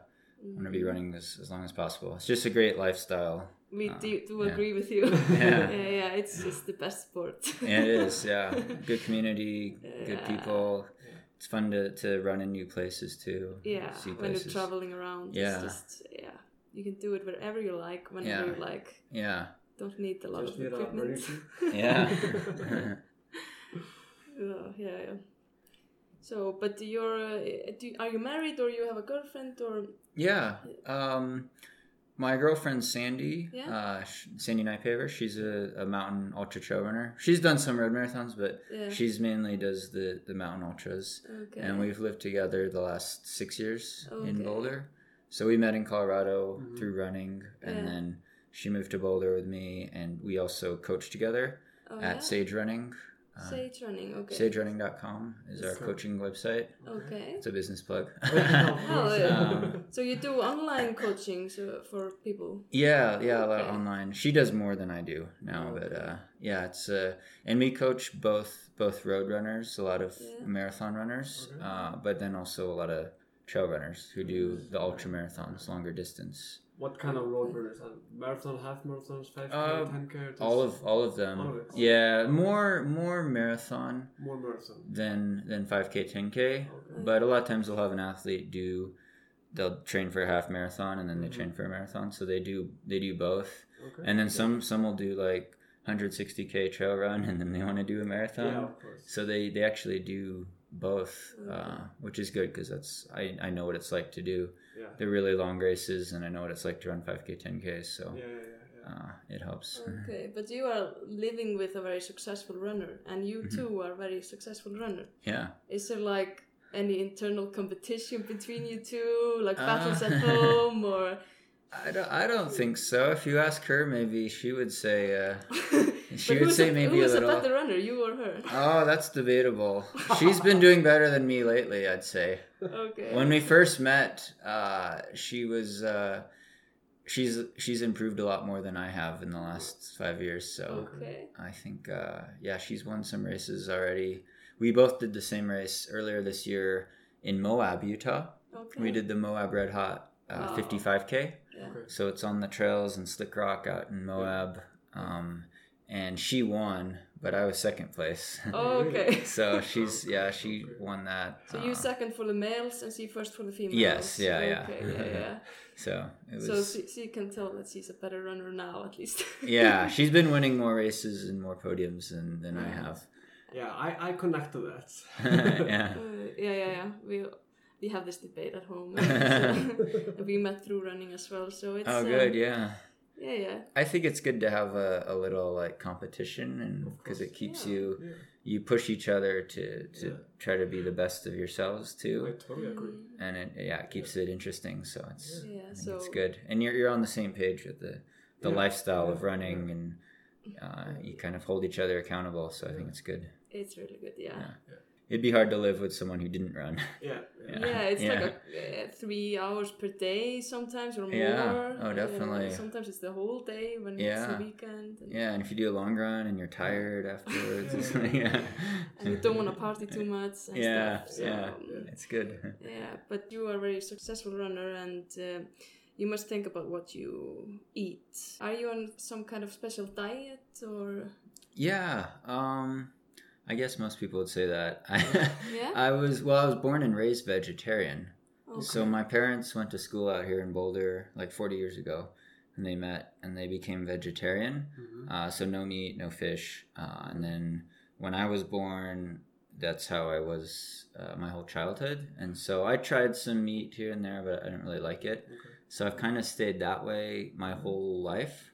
I'm gonna be Mhm. running this as long as possible. It's just a great lifestyle. We Uh, do, do yeah. agree with you. Yeah. yeah, yeah, it's just the best sport. And it is, yeah. Good community, good Yeah. people. It's fun to, to run in new places too. Yeah, see when you're traveling around, Yeah. it's just yeah, you can do it wherever you like, whenever Yeah. you like. Yeah, Don't need a lot Just of need a running equipment. yeah. yeah, yeah, yeah. So, but you're, uh, do, are you married or you have a girlfriend or? yeah. Um, my girlfriend Sandi, Yeah. uh, sh- Sandi Nypaver, she's a, a mountain ultra trail runner. She's done some road marathons, but Yeah. she's mainly does the, the mountain ultras. okay. and we've lived together the last six years Okay. in Boulder. So we met in Colorado Mhm. through running, and Yeah. then she moved to Boulder with me, and we also coach together oh, at yeah? Sage Running. Uh, Sage running. Okay. SageRunning.com is our Okay. coaching website. Okay. It's a business plug. Oh, yeah. Um, so you do online coaching so for people. yeah, yeah, a lot Okay. online. She does more than I do now, but uh, yeah, it's uh, and we coach both both road runners, a lot of Yeah. marathon runners, Okay. uh, but then also a lot of trail runners who do the ultra marathons, longer distance. What kind of road runners? Uh, Marathon, half marathons, 5k, Uh, 10k? All of all of them. All of it. Yeah, more more marathon More marathon. than than 5k, 10k. But a lot of times they'll have an athlete do they'll train for a half marathon and then they Mhm. train for a marathon. So they do they do both. Okay. And then some some will do like 160k trail run and then they want to do a marathon. Yeah, of course. So they they actually do both, uh, which is good because that's I I know what it's like to do Yeah. the really long races and I know what it's like to run 5k, 10k. So Yeah, yeah, yeah. yeah. uh, it helps. Okay, but you are living with a very successful runner, and you Mm-hmm. too are a very successful runner. Yeah. Is there like any internal competition between you two, like battles Uh. at home, or I don't, I don't think so. If you ask her, maybe she would say, uh, she would who's say a, maybe who a little. a better runner, you or her? Oh, that's debatable. She's been doing better than me lately, I'd say. Okay. When we first met, uh, she was, uh, she's, she's improved a lot more than I have in the last five years. So Okay. I think, uh, yeah, she's won some races already. We both did the same race earlier this year in Moab, Utah. Okay. We did the Moab Red Hot uh, Wow. 55K. Yeah. So it's on the trails in Slickrock out in Moab. Um, and she won, but I was second place. Oh, okay. so she's, yeah, she won that. So you uh, second for the males and she first for the females. Yes, yeah, yeah. Okay, yeah, yeah. So it was. So she, she can tell that she's a better runner now, at least. yeah, she's been winning more races and more podiums than, than I have. Yeah, I, I connect to that. yeah. Uh, yeah, yeah, yeah. We we have this debate at home. and we met through running as well, so it's. Oh, um, good. Yeah. Yeah, yeah. I think it's good to have a, a little like competition, and because it keeps Yeah. you Yeah, you push each other to to Yeah. try to be the best of yourselves too. I totally agree. and it yeah it keeps it interesting. So it's Yeah, I so it's good, and you're you're on the same page with the the Yeah. lifestyle of Yeah. running, and uh, you kind of hold each other accountable. So I think it's good. it's really good, yeah. Yeah. It'd be hard to live with someone who didn't run. Yeah, yeah. Yeah, it's Yeah. like a, uh, three hours per day sometimes or more. Yeah. Oh, definitely. sometimes it's the whole day when it's Yeah. the weekend. And, Yeah, and if you do a long run and you're tired afterwards, Yeah. like, yeah, and you don't want to party too much and Yeah, stuff. So, yeah. um, it's good. yeah, but you are a very successful runner and uh, you must think about what you eat. Are you on some kind of special diet or? Yeah, um, I guess most people would say that. Yeah? I was well. I was born and raised vegetarian. Okay. So my parents went to school out here in Boulder like 40 years ago, and they met and they became vegetarian. Mhm. Uh, so no meat, no fish. Uh, and then when I was born, that's how I was uh, my whole childhood. And so I tried some meat here and there, but I didn't really like it. Okay. So I've kind of stayed that way my whole life,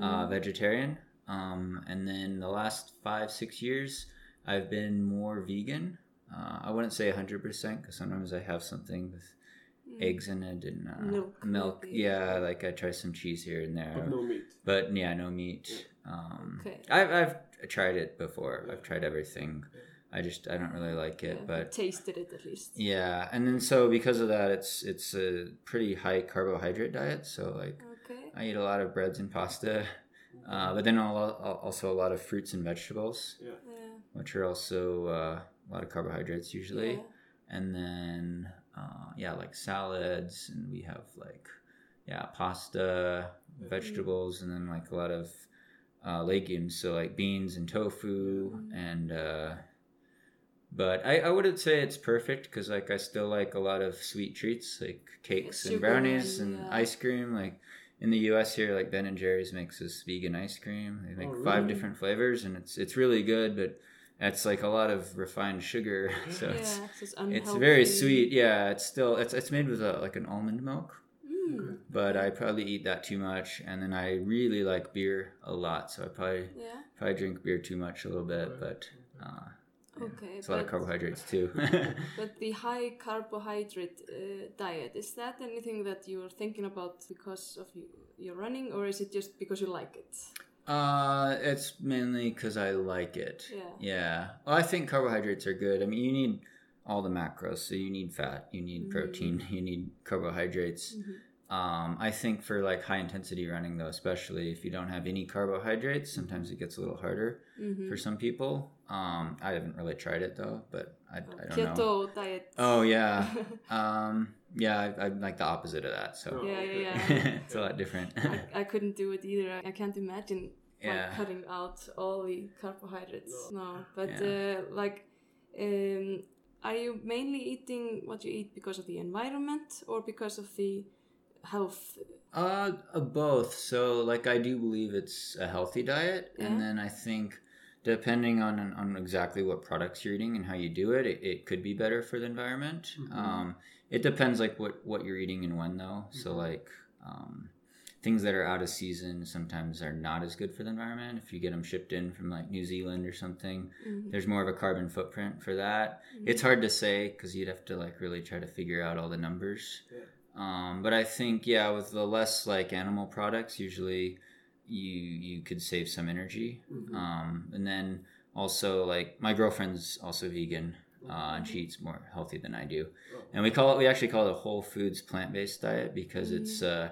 uh, Mm. vegetarian. Um, and then the last five, six years, I've been more vegan. Uh, I wouldn't say 100% because sometimes I have something with Mm. eggs in it and uh, Milk, milk. maybe. Yeah, like I try some cheese here and there. But no meat. But yeah, no meat. Um, Okay. I've, I've tried it before. I've tried everything. I just I don't really like it. Yeah, But tasted it at least. yeah, and then so because of that, it's it's a pretty high carbohydrate diet. So like Okay. I eat a lot of breads and pasta, uh, but then also a lot of fruits and vegetables, Yeah. Which are also uh, a lot of carbohydrates usually. Yeah. And then uh, yeah, like salads, and we have like yeah pasta, vegetables, and then like a lot of uh, legumes, so like beans and tofu, Mhm. and uh, but I, I wouldn't say it's perfect because like I still like a lot of sweet treats like cakes and brownies and, yeah. ice cream. Like in the U.S. here, like Ben and Jerry's makes this vegan ice cream. They make Oh, five really? different flavors, and it's it's really good, but it's like a lot of refined sugar, so Yeah, it's it's, it's very sweet. Yeah, it's still it's it's made with a, like an almond milk, Mm. but I probably eat that too much, and then I really like beer a lot, so I probably Yeah. probably drink beer too much a little bit, but uh, yeah, Okay. it's a lot of carbohydrates too. But the high carbohydrate uh, diet, is that anything that you're thinking about because of you, your running, or is it just because you like it? Uh, it's mainly because I like it. Yeah. Yeah. Well, I think carbohydrates are good. I mean, you need all the macros, so you need fat, you need Mm. protein, you need carbohydrates. Mhm. Um, I think for like high intensity running though, especially if you don't have any carbohydrates, sometimes it gets a little harder Mm-hmm. for some people. Um, I haven't really tried it though, but I, I don't Keto know. diet. Oh yeah, um, yeah, I, I'm like the opposite of that. So Yeah, yeah, yeah. it's a lot different. I, I couldn't do it either. I can't imagine yeah, like cutting out all the carbohydrates. No, but Yeah. uh, like, um, are you mainly eating what you eat because of the environment or because of the health? Uh, uh, both. So, like, I do believe it's a healthy diet, Yeah. and then I think depending on on exactly what products you're eating and how you do it, it, it could be better for the environment. Mhm. Um, it depends, like what what you're eating and when, though. So, Mhm. like, um, things that are out of season sometimes are not as good for the environment. If you get them shipped in from like New Zealand or something, Mhm. there's more of a carbon footprint for that. Mhm. It's hard to say because you'd have to like really try to figure out all the numbers. Yeah. Um, but I think yeah, with the less like animal products, usually you you could save some energy. Mhm. Um, and then also like my girlfriend's also vegan, uh, and she eats more healthy than I do. Oh. And we call it we actually call it a whole foods plant based diet because it's uh,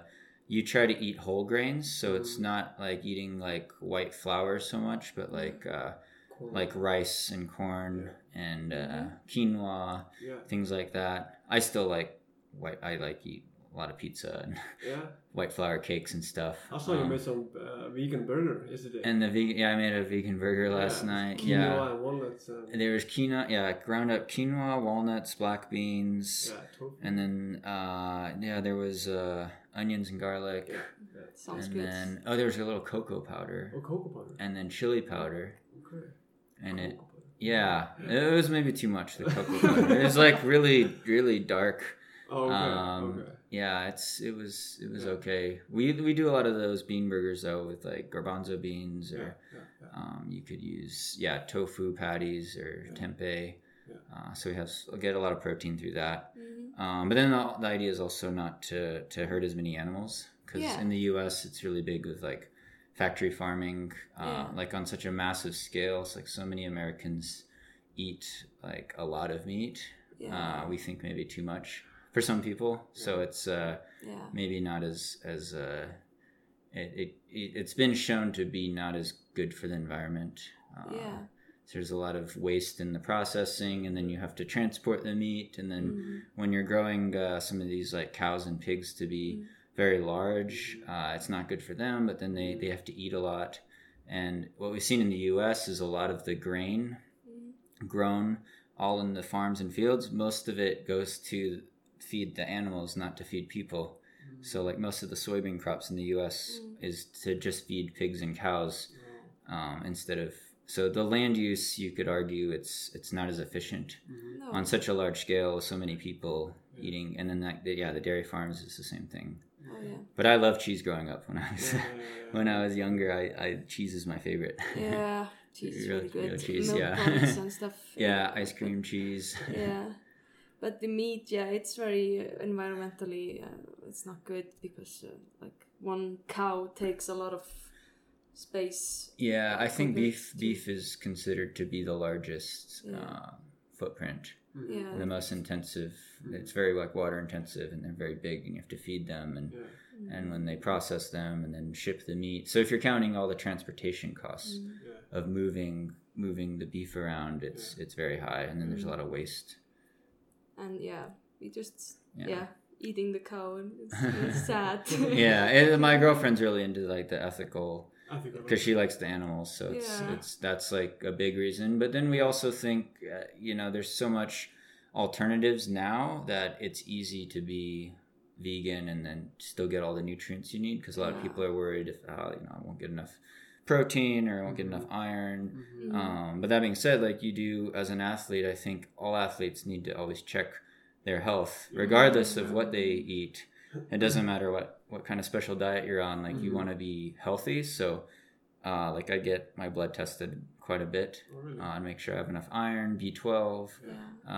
you try to eat whole grains, so it's Mhm. not like eating like white flour so much, but like uh, like rice and corn and uh, quinoa, yeah, things like that. I still like white. I like eat a lot of pizza and yeah. white flour cakes and stuff. I saw you Um, made some uh, vegan burger yesterday. and the vegan, yeah, I made a vegan burger last Yeah, night. Quinoa Yeah, and walnuts. And, there was quinoa, yeah, ground up quinoa, walnuts, black beans, yeah, tofu. and then uh, yeah, there was uh, onions and garlic, yeah, yeah. Sounds and good. then oh, there's a little cocoa powder, Oh, cocoa powder. and then chili powder, Okay. and it powder. yeah, it was maybe too much the cocoa powder. It was like really, really dark. Oh, okay. Um, okay. Yeah, it's it was it was Yeah. okay. We we do a lot of those bean burgers though with like garbanzo beans Yeah, or yeah, yeah. um, you could use yeah tofu patties or Yeah. tempeh. Yeah. Uh, so we have get a lot of protein through that. Mhm. Um, but then the, the idea is also not to to hurt as many animals because Yeah. in the U.S. it's really big with like factory farming, uh, Yeah. like on such a massive scale. It's like so many Americans eat like a lot of meat. Yeah. Uh, we think maybe too much for some people. So it's uh, maybe not as as uh, it, it it- it's been shown to be not as good for the environment. Uh, Yeah. So there's a lot of waste in the processing, and then you have to transport the meat, and then Mhm. when you're growing uh, some of these like cows and pigs to be Mm. very large, uh, it's not good for them. But then they they have to eat a lot, and what we've seen in the U.S. is a lot of the grain Mhm. grown all in the farms and fields. Most of it goes to feed the animals, not to feed people. So like most of the soybean crops in the U.S. Mm. is to just feed pigs and cows um, instead of. So the land use, you could argue, it's it's not as efficient Mhm. No. on such a large scale with so many people eating, and then that yeah, the dairy farms is the same thing. Oh yeah. But I love cheese growing up. When I was Yeah, yeah, yeah, when. I was younger, I, I cheese is my favorite. Yeah. Cheese is Real- really good. real cheese, Milk yeah. and stuff. yeah, ice cream, cheese. yeah but the meat yeah it's very uh, environmentally uh, it's not good because uh, like one cow takes a lot of space Yeah, I think beef to- beef is considered to be the largest Yeah. uh, footprint, Mhm. yeah the most intensive. It's very like water intensive, and they're very big, and you have to feed them, and Yeah, and when they process them and then ship the meat. So if you're counting all the transportation costs Mm. yeah. of moving moving the beef around, it's it's very high, and then there's a lot of waste. and yeah we just Yeah. yeah, eating the cow and it's, it's sad yeah, it, my girlfriend's really into like the ethical I think because she likes the animals so it's Yeah. it's that's like a big reason. But then we also think uh, you know there's so much alternatives now that it's easy to be vegan and then still get all the nutrients you need because a lot of people are worried if oh, you know I won't get enough protein or I won't get enough iron. Mhm. Mhm. um, but that being said like you do as an athlete I think all athletes need to always check their health regardless of what they eat it doesn't matter what what kind of special diet you're on like you Mhm. want to be healthy so uh, like i get my blood tested quite a bit Oh, really? uh, to make sure i have enough iron b12 yeah,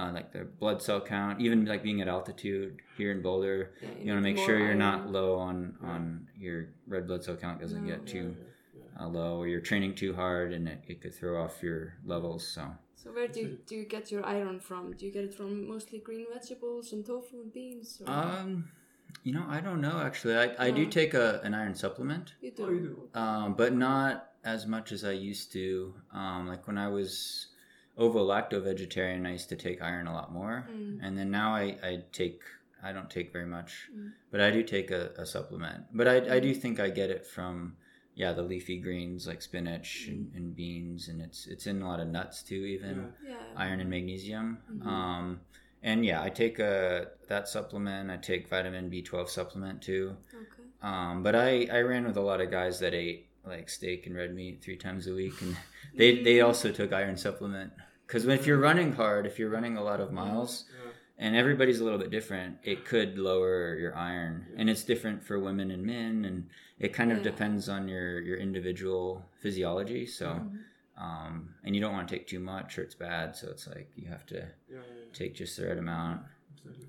uh, like the blood cell count even like being at altitude here in boulder yeah you want to make sure you're iron. not low on on your red blood cell count doesn't No. get too yeah, yeah. uh, low or you're training too hard and it, it could throw off your levels so so where do you, do you get your iron from do you get it from mostly green vegetables and tofu and beans or um you know i don't know actually i, I do take a, an iron supplement you do, Oh, you do? um, but not as much as I used to. Um, like when I was ovo lacto vegetarian, I used to take iron a lot more, Mm. and then now I, I take I don't take very much, Mm. but I do take a, a supplement. But I, I do think I get it from yeah the leafy greens like spinach and, and beans, and it's it's in a lot of nuts too, even Yeah. yeah iron and magnesium. Mhm. Um, and yeah, I take a that supplement. I take vitamin B twelve supplement too. okay Um, but I, I ran with a lot of guys that ate like steak and red meat three times a week, and they they also took iron supplement. Because if you're running hard, if you're running a lot of miles, Yeah. and everybody's a little bit different, it could lower your iron, and it's different for women and men, and it kind of Yeah. depends on your your individual physiology. So, Mhm. um, and you don't want to take too much or it's bad. So it's like you have to Yeah, yeah, yeah. Take just the right amount.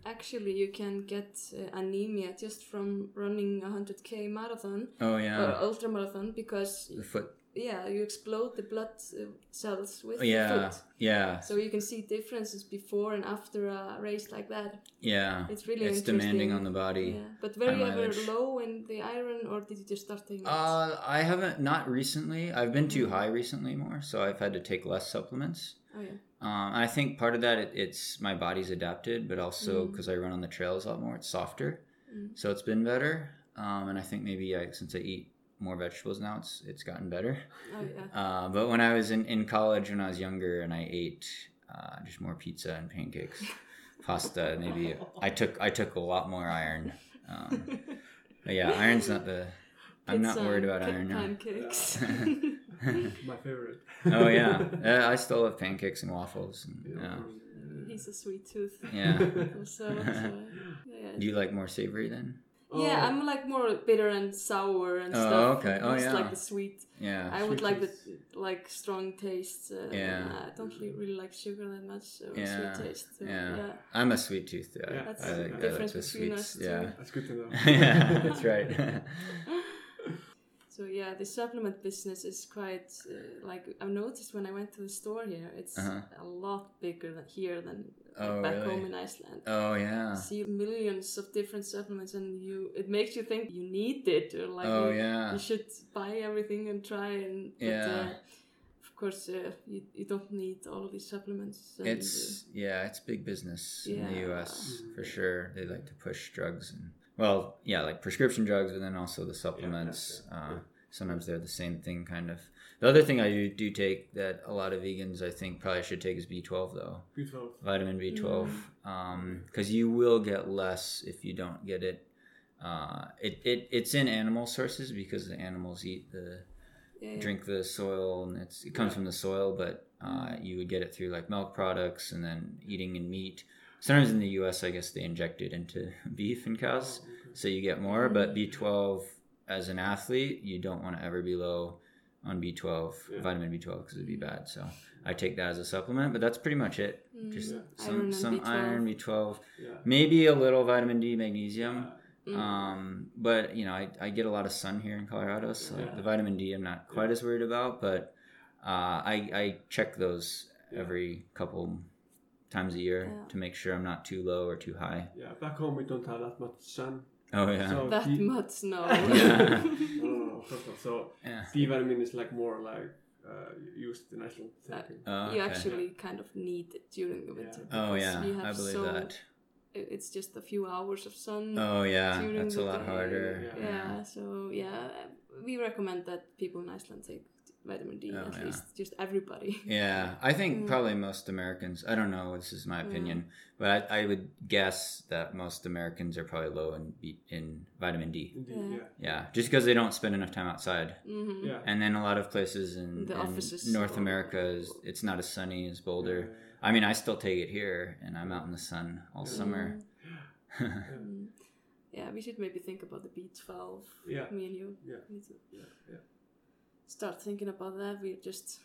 Actually, you can get uh, anemia just from running a 100k marathon Oh or yeah. ultra marathon because The foot. yeah, you explode the blood uh, cells with the Yeah. foot. Yeah. So you can see differences before and after a race like that. Yeah. It's really It's interesting. demanding on the body. Yeah, but were you ever low in the iron, or did you just start taking it? Uh, I haven't not recently. I've been too Mm. high recently more, so I've had to take less supplements. oh yeah. Um, I think part of that it, it's my body's adapted, but also Mm. because I run on the trails a lot more, it's softer, Mm. so it's been better. Um, and I think maybe I, since I eat more vegetables now, it's it's gotten better. Oh yeah. Uh, but when I was in, in college, when I was younger, and I ate uh, just more pizza and pancakes, pasta, maybe I took I took a lot more iron. Um, but yeah, iron's not the. I'm not worried about pa- iron now. Pancakes. My favorite. oh yeah, uh, I still love pancakes and waffles. And, yeah, He's a sweet tooth. yeah. So, so yeah. Do you like more savory then? Yeah, Oh, I'm like more bitter and sour and Oh, stuff. okay. Oh, Just yeah. like the sweet. Yeah. I would Sweet like the like strong taste. Uh, Yeah. I don't really, really like sugar that much. Or Yeah, Sweet taste. So, yeah. yeah. I'm a sweet tooth. Yeah, Yeah. That's I, the like, I like the between sweets. us two. Yeah. That's good to know. yeah, that's right. So yeah, the supplement business is quite uh, like I've noticed when I went to the store here. It's Uh-huh. a lot bigger than here than like, Oh, back really? home in Iceland. oh yeah. See millions of different supplements, and you it makes you think you need it or like Oh you, yeah. you should buy everything and try and but, Yeah. uh, of course uh, you, you don't need all of these supplements and, It's yeah, it's big business in the Yeah. U.S. for sure. They like to push drugs and well, yeah, like prescription drugs, but then also the supplements. Uh, sometimes they're the same thing, kind of. The other thing I do, do take that a lot of vegans I think probably should take is B12 though, Beautiful. vitamin B12, Mm. because you will get less if you don't get it. Uh, it, it it's in animal sources because the animals eat the yeah, yeah. drink the soil and it's it comes from the soil but uh, you would get it through like milk products and then eating in meat sometimes in the us i guess they inject it into beef and cows so you get more but b12 as an athlete you don't want to ever be low on b12 Yeah. vitamin b12 because it'd be bad so i take that as a supplement but that's pretty much it Mm, just Yeah. some, iron some B12. iron b12 Yeah. maybe a little vitamin d magnesium Mm. um, but you know, I, I get a lot of sun here in Colorado, so the vitamin D I'm not quite as worried about. But uh, I I check those every couple times a year Yeah. to make sure I'm not too low or too high. Yeah, back home we don't have that much sun. Oh yeah, So that D- much snow. Yeah. No, no, no, of course not. So yeah. D vitamin is like more like uh, used in Iceland. Uh, thinking. Oh, you okay. actually kind of need it during the winter Oh because yeah, we have I believe so- that. it's just a few hours of sun Oh yeah, during that's a lot day. harder. Yeah. yeah so yeah we recommend that people in iceland take vitamin d Oh, at yeah. least just everybody Yeah, I think Mm. probably most Americans. I don't know. This is my opinion, but I, I would guess that most Americans are probably low in in vitamin D. Indeed, Yeah. yeah. Yeah, just because they don't spend enough time outside. hmm Yeah. And then a lot of places in, The in offices North or- America is it's not as sunny as Boulder. Yeah. I mean, I still take it here, and I'm out in the sun all Yeah. summer. Mm. yeah we should maybe think about the b12 Yeah. me and you Yeah. need to Yeah. Yeah. Start thinking about that we just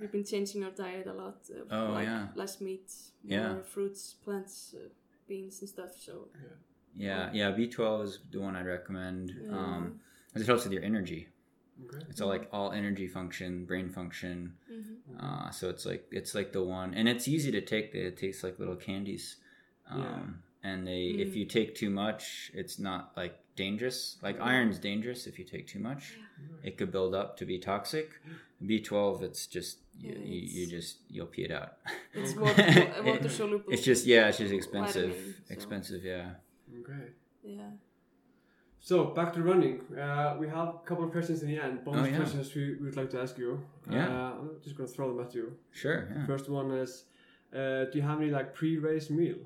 we've been changing our diet a lot uh, Oh, like yeah. less meat more Yeah. fruits plants uh, beans and stuff so yeah, yeah. B12 is the one I'd recommend. Yeah. Um, 'cause it helps with your energy. Okay. It's all like all energy function, brain function. mhm. Uh, so it's like it's like the one, and it's easy to take. It tastes like little candies. Um, Yeah. And they, if Mm. you take too much, it's not like dangerous. Like Yeah. iron's dangerous if you take too much. It could build up to be toxic. B12, it's just you, Yeah, you, you just you'll pee it out. it's water, It- water soluble It's just yeah, it's just expensive. Vitamin, so- Expensive, yeah. Okay. yeah So back to running. Uh, we have a couple of questions in the end. Bonus Oh, yeah. questions we would like to ask you. Yeah. Uh, I'm just gonna throw them at you. Sure. Yeah. First one is, uh, do you have any like pre-race meal?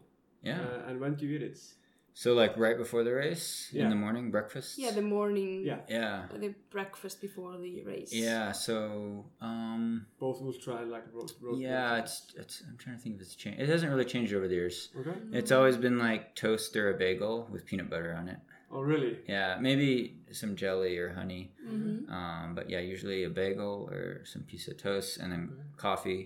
Yeah. Uh, and when do you eat it? So like right before the race Yeah. in the morning, breakfast. yeah the morning Yeah. Yeah. the breakfast before the race Yeah. So um. Both will try like road. road Yeah, races. it's it's. I'm trying to think if it's changed. It hasn't really changed over the years. Okay. It's always been like toast or a bagel with peanut butter on it. Oh really? Yeah, maybe some jelly or honey. hmm Um, but yeah, usually a bagel or some piece of toast and then Okay. coffee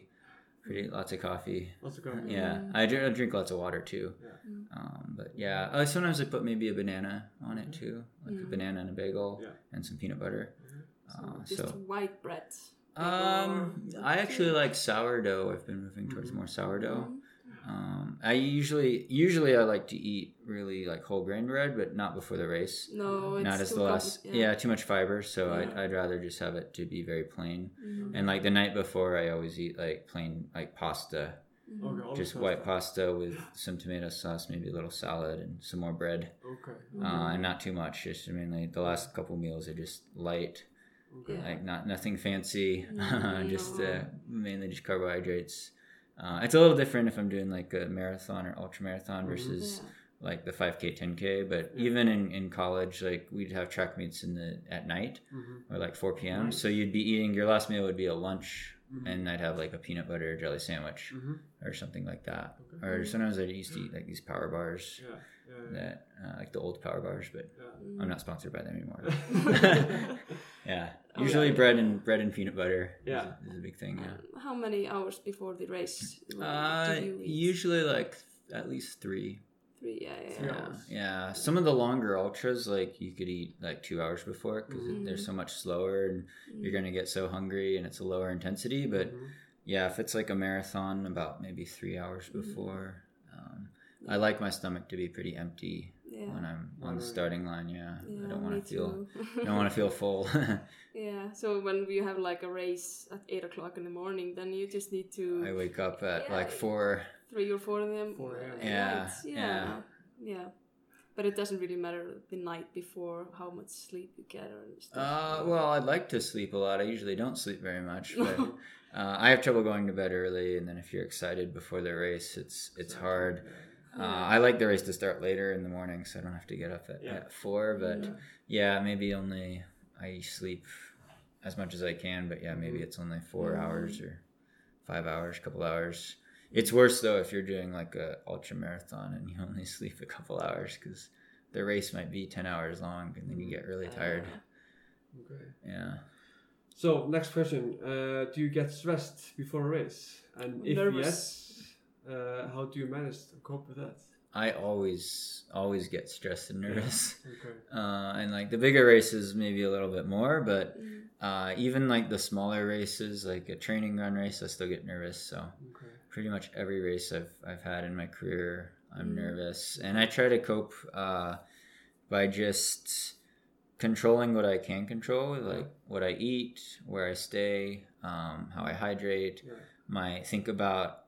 pretty lots of coffee. Lots of coffee. Yeah. I drink, I drink lots of water too. Yeah. Mm. Um, but yeah, uh, sometimes I put maybe a banana on it too, like a banana and a bagel Yeah. and some peanut butter. Uh, Just so white bread. um, I actually like sourdough. I've been moving towards Mhm. more sourdough. Mm. Um, I usually usually I like to eat really like whole grain bread, but not before the race. No, it's not as too the last, compli- yeah. too much fiber. So I'd, I'd rather just have it to be very plain. Mhm. And like the night before, I always eat like plain like pasta, Mhm. Okay, just white pasta. pasta with some tomato sauce, maybe a little salad and some more bread, Okay. Mm-hmm. uh, and not too much. Just mainly the last couple meals are just light, Okay. Like not nothing fancy, Mm, just uh, mainly just carbohydrates. Uh, it's a little different if I'm doing like a marathon or ultra marathon Mhm. versus Yeah. like the 5k 10k but Yeah. even in, in college like we'd have track meets in the at night Mhm. or like 4 p.m Nice. so you'd be eating your last meal would be a lunch Mhm. and i'd have like a peanut butter jelly sandwich Mhm. or something like that Okay. or sometimes i used to eat like these power bars Yeah. Yeah. yeah. that uh, like the old power bars but yeah. i'm not sponsored by them anymore yeah. yeah Oh, usually yeah. bread and bread and peanut butter is- Yeah. is, a big thing yeah Uh, How many hours before the race do uh, you usually like at least three Three, yeah, yeah. Three yeah. Yeah, hours. yeah. Some of the longer ultras, like you could eat like two hours before because Mhm. they're so much slower and you're Mm. gonna get so hungry and it's a lower intensity. But Mhm. yeah, if it's like a marathon, about maybe three hours Mm-hmm. before. I like my stomach to be pretty empty Yeah. when I'm on the starting line. Yeah, yeah, I don't want to feel. I don't want to feel full. yeah, so when you have like a race at 8 o'clock in the morning, then you just need to I wake up at Yeah. like four. three or four of them. 4 a.m. Yeah, yeah. yeah, yeah. But it doesn't really matter the night before how much sleep you get or stuff. Uh, well, I'd like to sleep a lot. I usually don't sleep very much, but uh, I have trouble going to bed early. And then if you're excited before the race, it's it's hard. Uh, I like the race to start later in the morning, so I don't have to get up at, Yeah. at four. But Mm. yeah, maybe only I sleep as much as I can. But yeah, maybe it's only four Mm. hours or five hours, couple hours. It's worse though if you're doing like a ultra marathon and you only sleep a couple hours because the race might be ten hours long and then you get really tired. Uh, Okay. Yeah. So next question: uh, Do you get stressed before a race? And if Nervous. yes, uh, how do you manage to cope with that? I always always get stressed and nervous. Okay. Uh, and like the bigger races maybe a little bit more, but mm. uh, even like the smaller races, like a training run race, I still get nervous. So Okay. pretty much every race I've I've had in my career, I'm Mm. nervous, and I try to cope uh, by just controlling what I can control, like what I eat, where I stay, um, how I hydrate, Yeah. my think about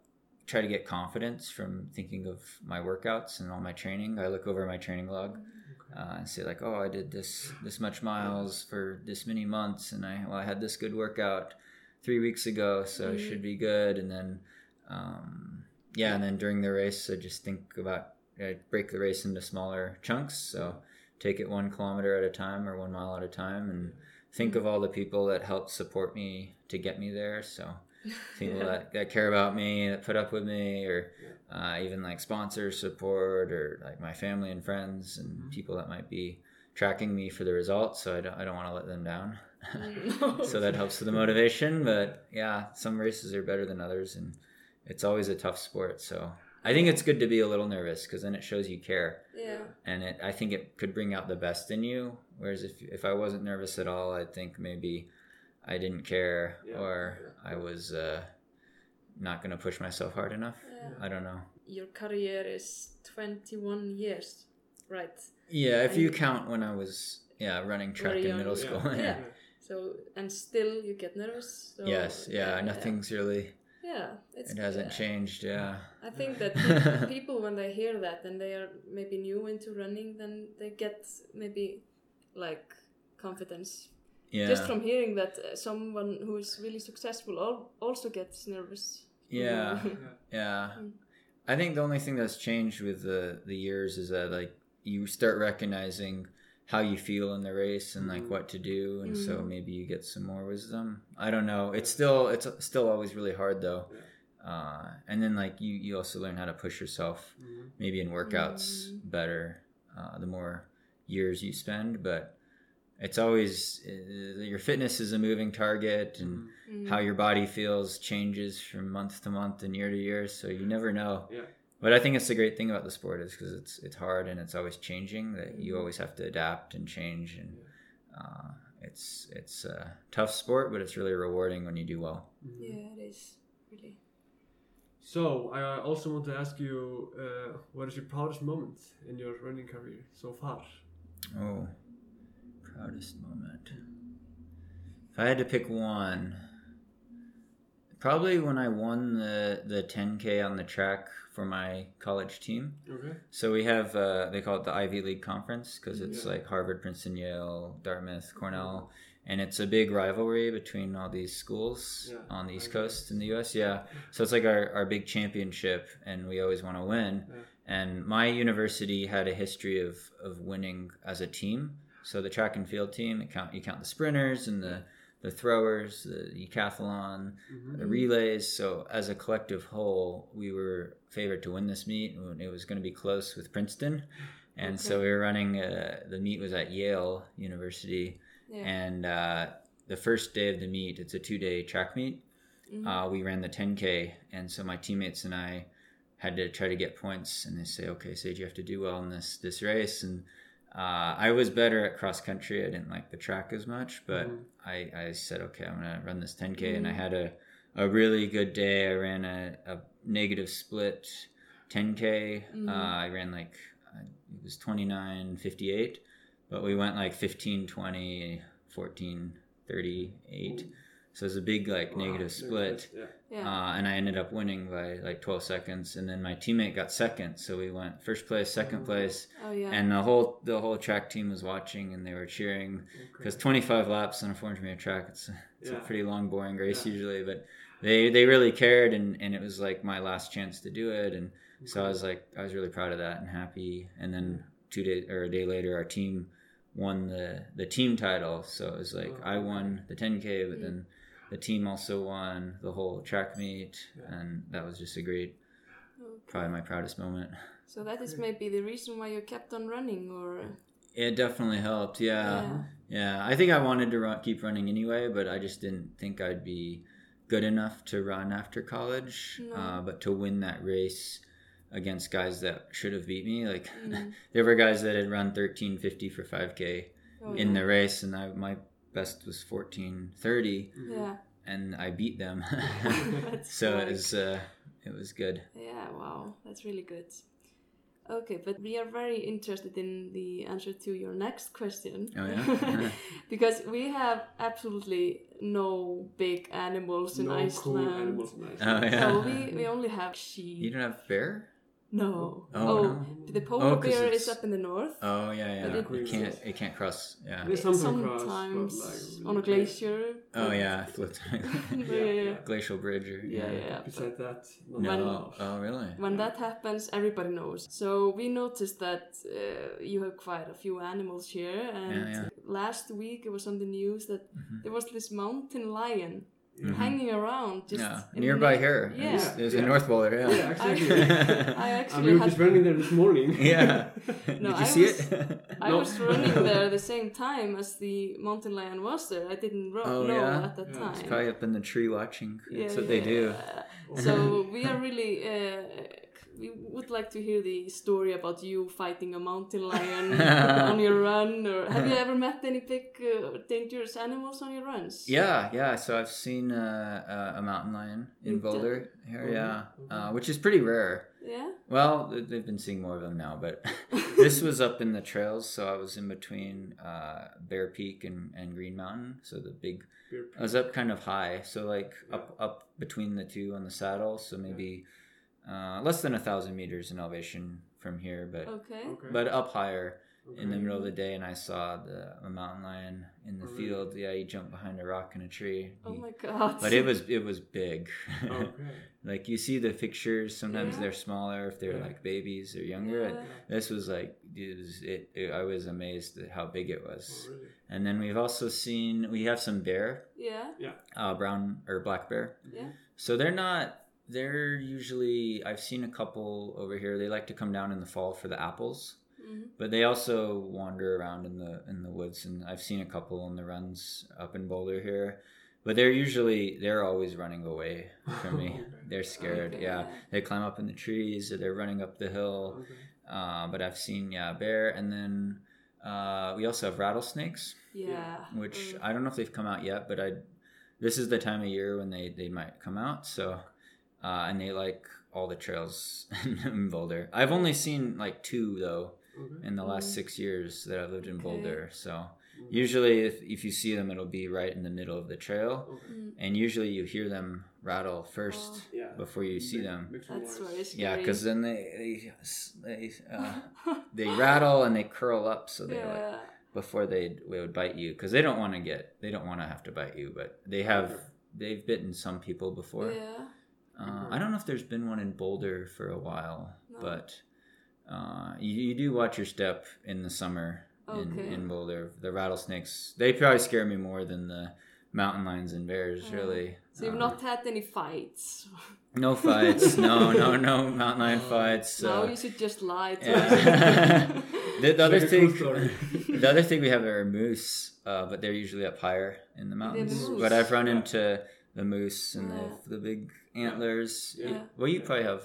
try to get confidence from thinking of my workouts and all my training. I look over my training log Okay. uh, and say like, oh, I did this this much miles for this many months, and I well, I had this good workout three weeks ago, so it Mhm. should be good. And then, um, yeah, and then during the race, I just think about I break the race into smaller chunks. So take it one kilometer at a time or one mile at a time, and think of all the people that helped support me to get me there. So people Yeah. that, that care about me, that put up with me, or uh, even like sponsor support, or like my family and friends, and Mhm. people that might be tracking me for the results. So I don't, I don't want to let them down. Mm. so that helps with the motivation. But yeah, some races are better than others, and it's always a tough sport. So I think it's good to be a little nervous because then it shows you care, yeah. and it I think it could bring out the best in you. Whereas if if I wasn't nervous at all, I think maybe I didn't care Yeah, or. I was uh, not gonna push myself hard enough. yeah. I don't know. Your career is 21 years, right? Yeah, if you count when I was yeah running track in middle school. Yeah. yeah. So and still you get nervous. So, Yes. Yeah. Nothing's really. Yeah, it's, It hasn't changed. Yeah. I think that peop- people, when they hear that and they are maybe new into running, then they get maybe like confidence Yeah. just from hearing that uh, someone who is really successful al- also gets nervous. Yeah. Yeah. Yeah. Mm. I think the only thing that's changed with the the years is that like you start recognizing how you feel in the race and like Mhm. what to do and so Mhm. maybe you get some more wisdom. I don't know. It's still it's still always really hard though. Uh, and then like you you also learn how to push yourself Mhm. maybe in workouts Mm. better uh, the more years you spend but it's always uh, your fitness is a moving target and Mm. how your body feels changes from month to month and year to year so you never know Yeah. but i think it's the great thing about the sport is because it's it's hard and it's always changing that you Mhm. always have to adapt and change and uh, it's it's a tough sport but it's really rewarding when you do well Mhm. Yeah, it is really. So I uh, also want to ask you, uh, what is your proudest moment in your running career so far? oh proudest moment if i had to pick one probably when i won the the 10k on the track for my college team Okay. So we have uh, they call it the Ivy League conference because it's Yeah. like Harvard, Princeton, Yale, Dartmouth, Cornell, and it's a big rivalry between all these schools Yeah, on the East Coast in the U.S. Yeah, so it's like our, our big championship, and we always want to win. Yeah. And my university had a history of of winning as a team. So the track and field team, count you count the sprinters and the the throwers, the decathlon, Mhm. the relays. So as a collective whole, we were favored to win this meet. It was going to be close with Princeton, and so we were running. Uh, the meet was at Yale University, Yeah. and uh, the first day of the meet, it's a two-day track meet. Mhm. Uh, we ran the 10k, and so my teammates and I had to try to get points. And they say, "Okay, Sage, you have to do well in this this race." And uh, I was better at cross country. I didn't like the track as much, but Mhm. I, I said, okay, I'm gonna run this 10k, and I Mhm. had a, a really good day. I ran a, a negative split 10k. Mhm. Uh, I ran like uh, it was 29:58, but we went like 15, 20, 14, 38. So it was a big like Wow, negative split. Yeah. yeah. Uh, and I ended up winning by like 12 seconds, and then my teammate got second, so we went first place, second Mhm. place, oh yeah. and the whole the whole track team was watching and they were cheering Okay. because 25 laps on a 400 meter track it's, a- it's Yeah. a pretty long boring race Yeah. usually but they they really cared and and it was like my last chance to do it and so i was like i was really proud of that and happy and then two days or a day later our team won the the team title so it was like Oh, i won the 10k but then the team also won the whole track meet Yeah. and that was just a great Okay. probably my proudest moment So that is maybe the reason why you kept on running, or it definitely helped yeah Yeah. Yeah, I think I wanted to run, keep running anyway, but I just didn't think I'd be good enough to run after college. No. Uh, but to win that race against guys that should have beat me, like Mm. there were guys that had run thirteen fifty for five k Oh, in yeah. the race, and I, my best was fourteen thirty, Mhm. Yeah. and I beat them. That's so it was uh, it was good. Yeah, wow, that's really good. Okay, but we are very interested in the answer to your next question. Oh, yeah? because we have absolutely no big animals in no Iceland. cool animals in Oh Iceland. yeah. So we, we only have sheep. You don't have bear? No. Oh, no. the polar Oh, 'cause bear is up in the north. Oh yeah, yeah. But It, it- can't it can't cross. Yeah. There's something Sometimes but, like, on a glacier. Oh yeah, floats. yeah, yeah, yeah. glacial bridge or Yeah, yeah, yeah. Beside that, No. much. Oh really? When that happens, everybody knows. So we noticed that uh, you have quite a few animals here, and Yeah, yeah. last week it was on the news that Mhm. there was this mountain lion Mhm. hanging around just yeah, in nearby the- here. Yeah. There's, there's Yeah. a North Boulder. Yeah. Yeah, exactly. I And actually we were had just running there this morning. Yeah. No, Did you I see was- it? I No. was running there the same time as the mountain lion was there. I didn't ro- Oh, know yeah? at that Yeah, time. it's Probably up in the tree watching. Yeah, That's what they do. yeah. So we are really. Uh, we would like to hear the story about you fighting a mountain lion on your run. Or have you ever met any big uh, dangerous animals on your runs? Yeah, yeah. So I've seen uh, uh, a mountain lion in You've done- Boulder here, Oh, yeah, okay. uh, which is pretty rare. Yeah. Well, they've been seeing more of them now, but this was up in the trails, so I was in between uh, Bear Peak and, and Green Mountain, so the big Beer I was up kind of high, so like up up between the two on the saddle, so maybe uh, less than a thousand meters in elevation from here, but Okay. Okay. but up higher okay. in the middle of the day, and I saw the a mountain lion in the field. Yeah, he jumped behind a rock in a tree. Oh He- my god. but it was it was big. Okay. like you see the pictures, sometimes Yeah. they're smaller if they're Yeah. like babies or younger. Yeah. This was like it was, it, it, I was amazed at how big it was. Oh, really? And then we've also seen we have some bear Yeah. Yeah. uh, brown or black bear. Yeah. So they're not. They're usually. I've seen a couple over here. They like to come down in the fall for the apples. Mhm. but they also wander around in the in the woods, and I've seen a couple on the runs up in Boulder here. But they're usually they're always running away from me. They're scared. Okay. Yeah, they climb up in the trees or they're running up the hill. Okay. Uh, but I've seen yeah bear, and then uh, we also have rattlesnakes, Yeah. which Mm. I don't know if they've come out yet, but I this is the time of year when they they might come out. So uh, and they like all the trails in Boulder. I've only seen like two though Okay. in the last Mm. six years that I've lived in Okay. Boulder. So Mm. usually if, if you see them, it'll be right in the middle of the trail, Okay. Mm. and usually you hear them rattle first Oh. Yeah. before you see them. That's noise. very scary. Yeah, because then they they they, uh, they rattle and they curl up, so they like before they they would bite you because they don't want to get they don't want to have to bite you, but they have they've bitten some people before. Yeah. Uh, I don't know if there's been one in Boulder for a while, No. but uh, you, you do watch your step in the summer in, Okay. in Boulder. The rattlesnakes they probably scare me more than the mountain lions and bears. Oh. Really, So you've Uh, not had any fights. no fights. no, no, no mountain lion fights. now uh, you should just lie to yeah. the, the other Like a cool thing, the other thing we have are moose, uh, but they're usually up higher in the mountains. moose. But I've run into the moose and Yeah. they have the big antlers. Yeah. Well, you probably have.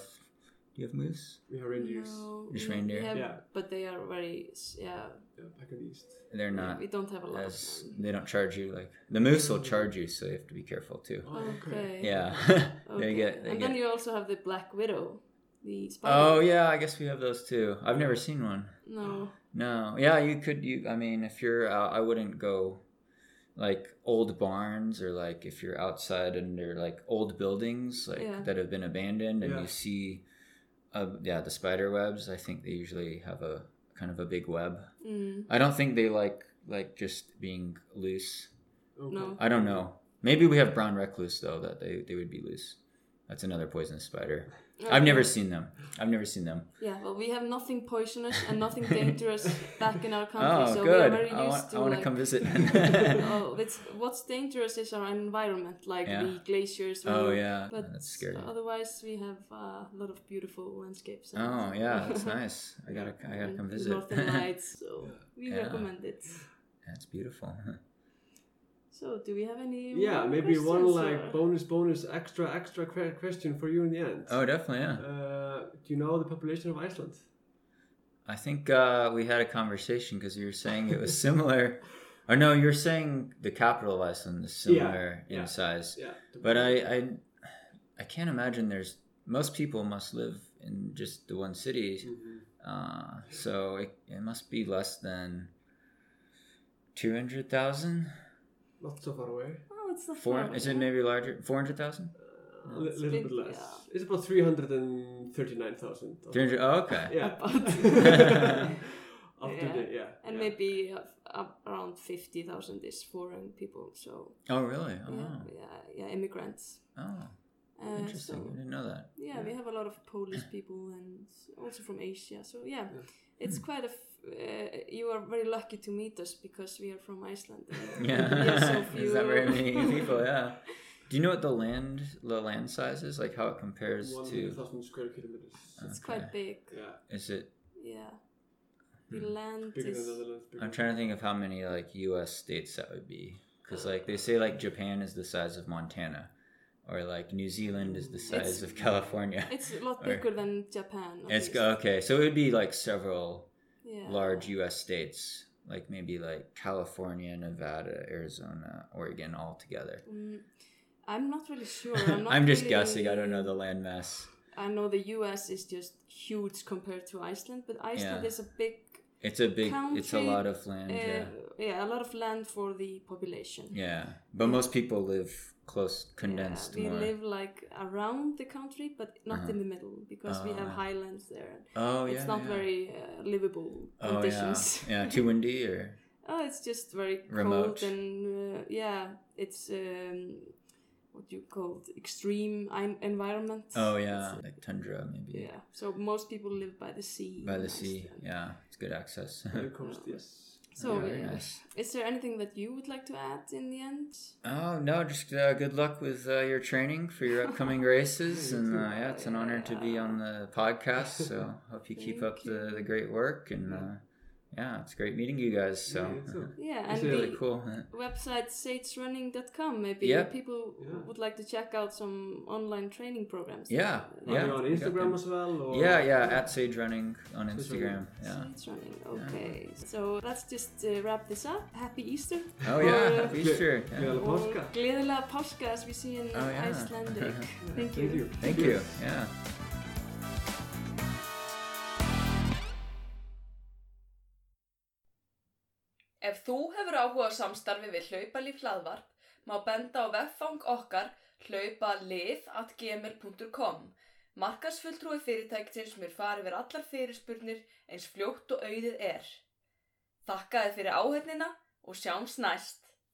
Do you have moose? We have reindeers. No, Just we- we reindeer? have- Yeah. But they are very, yeah. Yeah, back in the east. They're not we don't have a lot as of they don't charge you like the moose will charge you, so you have to be careful too. Oh, Okay. Yeah, Okay. they get. They and get. then you also have the black widow, the spider. Oh yeah, I guess we have those too. I've never seen one. No. No, yeah, you could. You, I mean, if you're out, I wouldn't go like old barns or like if you're outside under like old buildings like Yeah. that have been abandoned and Yeah. you see, uh, yeah, the spider webs. I think they usually have a kind of a big web. Mm. I don't think they like like just being loose. Okay. No. I don't know. Maybe we have brown recluse though that they they would be loose. That's another poisonous spider. I've never seen them. I've never seen them. Yeah, well, we have nothing poisonous and nothing dangerous back in our country, Oh, so we are good. very I used want, to I want like. to come visit. oh, it's what's dangerous is our environment, like Yeah. the glaciers. oh we- yeah, But that's scary. Otherwise, we have uh, a lot of beautiful landscapes. Oh yeah, that's nice. I gotta I gotta come visit. Northern Lights, so we Yeah. recommend it. That's beautiful. So, do we have any? Yeah, maybe one like or- bonus, bonus, extra, extra question for you in the end. Oh, definitely, yeah. Uh, do you know the population of Iceland? I think uh, we had a conversation because you were saying it was similar. or no, you're saying the capital of Iceland is similar in yeah. size. Yeah. But I, I, I can't imagine there's most people must live in just the one city. Mhm. Uh, so it, it must be less than two hundred thousand. Not so far away. Oh, it's not Four? far, Is yeah. it maybe larger? Four hundred thousand? A li- little big, bit less. yeah. It's about 339,000. Three hundred. Oh, okay. Yeah. About- After Yeah. the, yeah. and yeah. maybe uh, up around fifty thousand is foreign people. So Oh, really? Oh, yeah, wow. yeah, yeah, immigrants. Oh, Uh, interesting. so- I didn't know that. Yeah, we have a lot of Polish people and also from Asia. So yeah, it's quite a. F- uh, you are very lucky to meet us because we are from Iceland. Yeah, we are so there's few. not very many people. Yeah. Do you know what the land the land size is? Like how it compares to? 100,000 square kilometers. It's quite big. Yeah. Is it? Yeah, the Hmm. land Bigger than is. Netherlands. I'm trying to think of how many like U.S. states that would be, because like they say like Japan is the size of Montana, or like New Zealand is the size It's- of California. It's a lot Or- bigger than Japan. at It's least. okay, so it would be like several yeah. large U.S. states, like maybe like California, Nevada, Arizona, Oregon, all together. Mm, I'm not really sure. I'm, not I'm just really- guessing. I don't know the landmass. I know the U.S. is just huge compared to Iceland, but Iceland Yeah. is a big, It's a big. it's a lot of land. uh, yeah. yeah, a lot of land for the population. Yeah, but most people live close, condensed Yeah, we more. live like around the country, but not Uh-huh. in the middle because we have Oh. highlands there. oh yeah, it's not yeah. very uh, livable Oh conditions. yeah, yeah. Too windy or oh, it's just very Remote. cold and uh, yeah, it's um, what you call it, extreme en- environment. oh yeah, like tundra maybe Yeah, so most people live by the sea. by the sea. Yeah, it's good access. Coast, yes. So, Very nice. is there anything that you would like to add in the end? Oh no, just uh, good luck with uh, your training for your upcoming races, and uh, yeah, it's an honor to be on the podcast. So hope you keep Thank up the, the great work, and uh, yeah, it's great meeting you guys. So Yeah, you. Yeah, it's and really the cool. website sagerunning.com. Maybe Yeah. people Yeah. would like to check out some online training programs. Yeah, Are yeah. on Instagram as well? Or? Yeah, yeah, at Sage Running on Sage Instagram. Running. Yeah. Sage running. Okay, so let's just uh, wrap this up. Happy Easter. Oh yeah, Or, happy Easter. Yeah. Gleðilega or páska. Gleðilega páska as we see in Oh, yeah. Icelandic. Thank Thank you. you. Thank you. Yeah. Ef þú hefur áhuga samstarfi við hlaupalíf hlaðvarp, má benda á veffang okkar hlaupalif.gmail.com. Markarsfulltrúi fyrirtæktin sem er farið yfir allar fyrirspurnir eins fljótt og auðið er. Þakka þið fyrir áhefnina og sjáms næst.